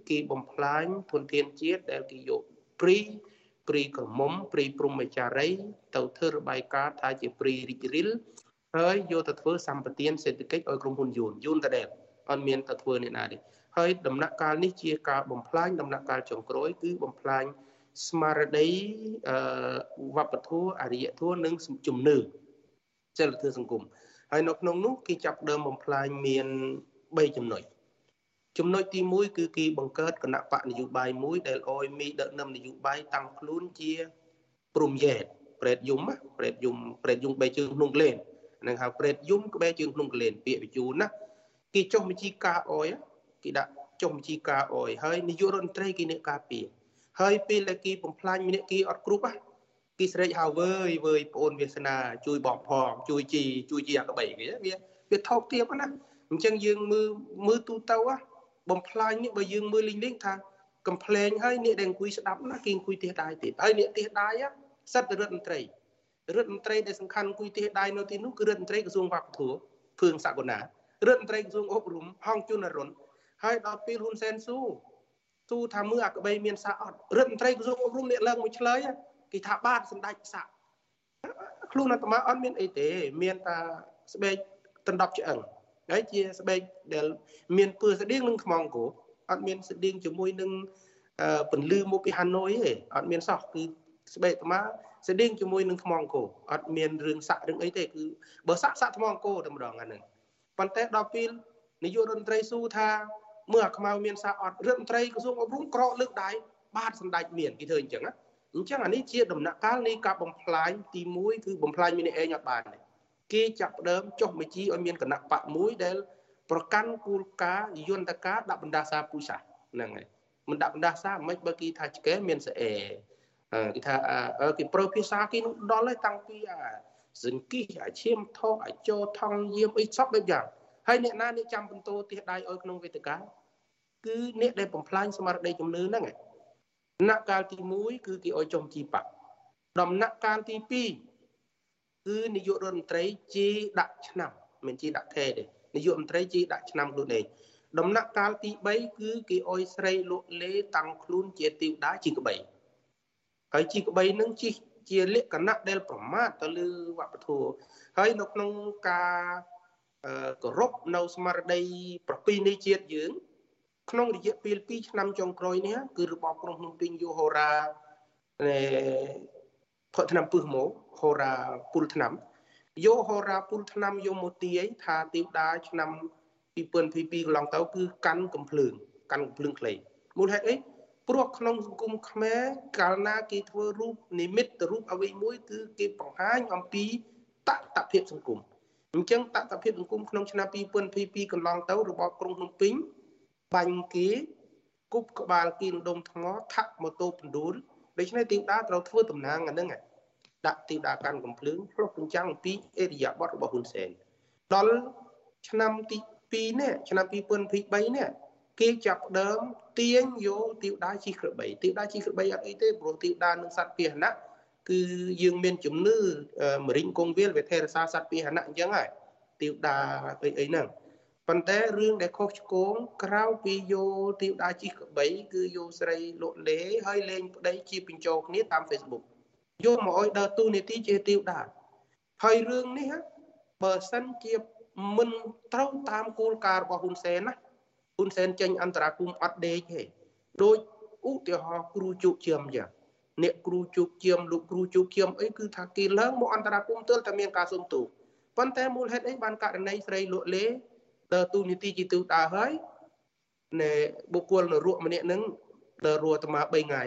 គេបំផ្លាញធនធានជាតិដែលគេយកព្រី ព្រីក្រមុំព្រីព្រំមេចារី ទៅធ្វើរបាយការណ៍ថាជាព្រីរីករិលហើយយកទៅធ្វើសម្បទានសេដ្ឋកិច្ចឲ្យក្រុមហ៊ុនយួនយួនតដែលអត់មានទៅធ្វើនេះណាទេហើយដំណាក់កាលនេះជាការបំផ្លាញដំណាក់កាលចុងក្រោយគឺបំផ្លាញស្មារតីអឺវប្បធម៌អរិយធម៌និងជំនឿសិលធម៌សង្គមហើយនៅក្នុងនោះគេចាប់ដើមបំផ្លាញមាន3ចំណុច ចំណុចទី1គឺគេបង្កើតគណៈបកនយោបាយមួយដែលអោយមីដឹកនាំនយោបាយតាំងខ្លួនជាព្រំយ៉ែតប្រេតយំប្រេតយំប្រេតយំបែជើងក្នុងក្លែននឹងហៅប្រេតយំក្បែរជើងក្នុងក្លែនពាក្យបញ្ជូនណាគេចុះបញ្ជីការអោយគេដាក់ចុះបញ្ជីការអោយហើយនាយករដ្ឋមន្ត្រីគេអ្នកការពារហើយពេលដែលគេបំផ្លាញម្នាក់គេអត់គ្រប់ហ៎គេស្រែកហៅវើយវើយប្អូនវាសនាជួយបងផងជួយជីជួយជីអាក្បីគេវាវាថោកទាបណាអញ្ចឹងយើងមើលមើលទូទៅ បំផ្លាញនេះបើយើងមើលលេងលេងថាកំ pl ែងហើយអ្នកដែលអង្គុយស្ដាប់ណាគេអង្គុយទេសដាយទៀតហើយអ្នកទេសដាយសិតរដ្ឋមន្ត្រីរដ្ឋមន្ត្រីដែលសំខាន់អង្គុយទេសដាយនៅទីនោះគឺរដ្ឋមន្ត្រីក្រសួងវប្បធម៌ភឿងសក្កណារដ្ឋមន្ត្រីក្រសួងអប់រំហងជុនអរុនហើយដល់ពេលហ៊ុនសែនស៊ូស៊ូថាមើលអាក្បីមានសាអត់រដ្ឋមន្ត្រីក្រសួងអប់រំអ្នកឡើងមួយឆ្លើយគេថាបាទសម្ដេចសាខ្លួនអាត្មាអត់មានអីទេមានតែស្បែកដណ្ដប់ឆ្អឹង ហើយជាស្បែកដែលមានពើស្តៀងនឹងថ្មអង្គរអត់មានស្តៀងជាមួយនឹងពន្លឺមកពីហាណូយទេអត់មានសោះគឺស្បែកអាត្មាស្តៀងជាមួយនឹងថ្មអង្គរអត់មានរឿងសាក់រឿងអីទេគឺបើសាក់សាក់ថ្មអង្គរតែម្ដងអាហ្នឹងប៉ុន្តែដល់ពេលនាយករដ្ឋមន្ត្រីស៊ូថាមើលអាខ្មៅមានសាអត់រដ្ឋមន្ត្រីក្រសួងអប់រំក្រកលើកដៃបាទសម្ដេចមានគេធ្វើអញ្ចឹងណាអញ្ចឹងអានេះជាដំណាក់កាលនៃការបំផ្លាញទី1គឺបំផ្លាញមានឯងអត់បានទេ គេចាប់ផ្ដើមចុះបញ្ជីឲ្យមានគណៈបកមួយដែល ប្រកាន់គោលការណ៍យន្តការដាក់បណ្ដាសាពុសាហ្នឹងហើយមិនដាក់បណ្ដាសាមិនបើគេថាឆ្កែមានស្អែគេថាគេប្រើភាសាគេនោះដល់ហើយតាំងពីអាសង្គិះអាឈាមថោអាចោថងយាមអីសពបែបយ៉ាងហើយអ្នកណាអ្នកចាំបន្ទោទិះដៃឲ្យក្នុងវេទិកាគឺអ្នកដែលបំផ្លាញស្មារតីជំនឿហ្នឹងដំណាក់កាលទី1គឺគេឲ្យចុះជីបាក់ដំណាក់កាលទី2 គឺនាយករដ្ឋមន្ត្រីជីដាក់ឆ្នាំមិនជីដាក់ថេទេនាយករដ្ឋមន្ត្រីជីដាក់ឆ្នាំខ្លួនឯងដំណាក់កាលទី3គឺគេឲ្យស្រីលក់លេតាំងខ្លួនជាទីវតាជីក្បីហើយជីក្បីនឹងជីជាលក្ខណៈដែលប្រមាថទៅលើវប្បធម៌ហើយនៅក្នុងការគោរពនៅស្មារតីប្រពៃណីជាតិយើង ក្នុងរយៈពេល2ឆ្នាំចុងក្រោយនេះគឺរបបក្រុងភ្នំពេញយកហូរ៉ាផឹកឆ្នាំពឹសមក ហូរ៉ាពុលឆ្នាំយកហូរ៉ាពុលឆ្នាំយកមកទាយថាទីវតាឆ្នាំ2022កន្លងទៅគឺកាន់កំភ្លើងកាន់កំភ្លើងខ្លីមូលហេតុអីព្រោះក្នុងសង្គមខ្មែរកាលណាគេធ្វើរូបនិមិត្តរូបអ្វីមួយគឺគេបង្ហាញអំពីតតភាពសង្គមអញ្ចឹងតតភាពសង្គមក្នុងឆ្នាំ2022កន្លងទៅរបបក្រុងភ្នំពេញបាញ់គេគប់ក្បាលគីរដុំថ្មថាក់ម៉ូតូបណ្ដួលដូច្នេះទីតាត្រូវធ្វើតំណាងអាហ្នឹង ដាក់ទីតាកាន់កំភ្លើងឆ្លុះបញ្ចាំងអំពីអេរិយាបថរបស់ហ៊ុនសែនដល់ឆ្នាំទី2នេះឆ្នាំ2023នេះគេចាប់ដើមទាញយកទីតាជីក្របីទីតាជីក្របីអត់អីទេព្រោះទីតានឹងសត្វពាហនៈគឺយើងមានជំនឿមរិញគង់វាលវិធេរសាសត្វពាហនៈអញ្ចឹងហើយទីតាអីអីហ្នឹងប៉ុន្តែរឿងដែលខុសឆ្គងក្រៅពីយោទីវតាជីកក្បីគឺយោស្រីលក់លេហើយលេងប្តីជាបញ្ចោគ្នាតាម Facebook យកមកឲ្យដើរទូនីតិជាទីវតាហើយរឿងនេះបើសិនជាមិនត្រូវតាមគោលការណ៍របស់ហ៊ុនសែនណាហ៊ុនសែនចេញអន្តរាគមអត់ដេកទេដូចឧទាហរណ៍គ្រូជោគជាមយ៉ាងអ្នកគ្រូជោគជាមលោកគ្រូជោគជាមអីគឺថាគេឡើងមកអន្តរាគមទើបតែមានការសុំទោសប៉ុន្តែមូលហេតុអីបានករណីស្រីលក់លេដើរទូនីតិជាទូដើរហើយណែបុគ្គលនរកម្នាក់ហ្នឹងដើររអាត្មា3ថ្ងៃ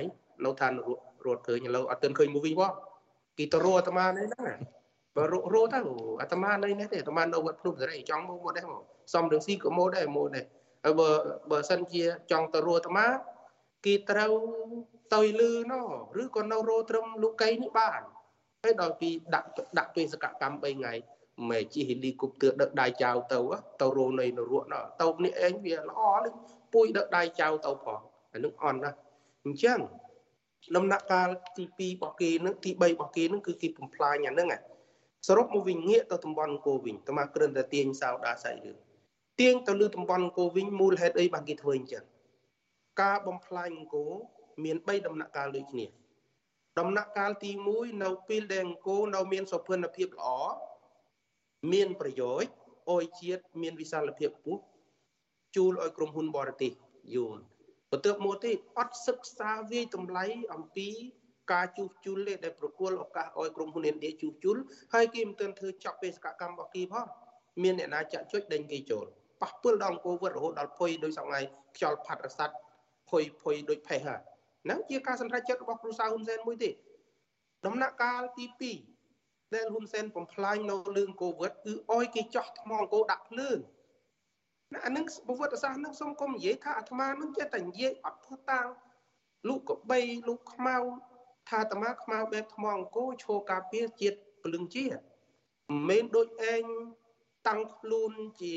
នៅឋាននរ រត់ឃើញឥឡូវអត់ទាន់ឃើញមួយវិញបងគេទៅរអាត្មានេះហ្នឹងបើររទៅអាត្មានៅនេះទេអាត្មានៅវត្តភ្នំសេរីចង់មកមកដែរមកសំរងស៊ីក៏មកដែរមកដែរហើយបើបើសិនជាចង់ទៅរអាត្មាគេត្រូវទៅលឺណឬក៏នៅរត្រឹមលោកកៃនេះបានហើយដល់ពីដាក់ដាក់បេសកកម្ម3ថ្ងៃមិនជិះហេលីកុបទ័រដឹកដៃចៅទៅទៅរនៅនរកណទៅនេះឯងវាល្អនេះពួយដឹកដៃចៅទៅផងអានឹងអន់ណាអញ្ចឹង ដំណាក់កាលទី2របស់គេនឹងទី3របស់គេនឹងគឺគេបំផ្លាញអាហ្នឹងសរុបមកវិញងាកទៅតំបន់អង្គរវិញតើមកគ្រាន់តែទាញសោដាសាច់រឿងទាញទៅលើតំបន់អង្គរវិញមូលហេតុអីបានគេធ្វើអញ្ចឹងការបំផ្លាញអង្គរមាន3ដំណាក់កាលដូចគ្នាដំណាក់កាលទី1នៅពេលដែលអង្គរនៅមានសុខភាពល្អមានប្រយោជន៍អោយជាតិមានវិសាលភាពខ្ពស់ជួលឲ្យក្រុមហ៊ុនបរទេសយូន បន្ទាប់មកទៀតអត់សិក្សាវាយតម្លៃអំពីការជួសជុលទេដែលប្រគល់ឱកាសឲ្យក្រុមហ៊ុនឥណ្ឌាជួសជុលហើយគេមិនទាន់ធ្វើចាប់បេសកកម្មរបស់គេផងមានអ្នកណាចាក់ចុចដេញគេចូលប៉ះពិលដល់អង្គរវត្តរហូតដល់ភុយដោយសងៃខ្យល់ផាត់រសាត់ភុយភុយដូចផេះហ្នឹងហ្នឹងជាការសម្រេចចិត្តរបស់គ្រូសាហ៊ុនសែនមួយទេដំណាក់កាលទី2ដែលហ៊ុនសែនបំផ្លាញនៅលឿងកូវីដគឺអោយគេចោះថ្មអង្គរដាក់ភ្លើង ណាអានឹងប្រវត្តិសាស្ត្រនឹងសូមកុំនិយាយថាអាត្មានឹងចេះតែនិយាយអត់ធ្វើតាំងលោកកបីលោកខ្មៅថាអាត្មាខ្មៅបែបថ្មអង្គរឈោការពារជាតិពលឹងជាមិនមែនដូចឯងតាំងខ្លួនជា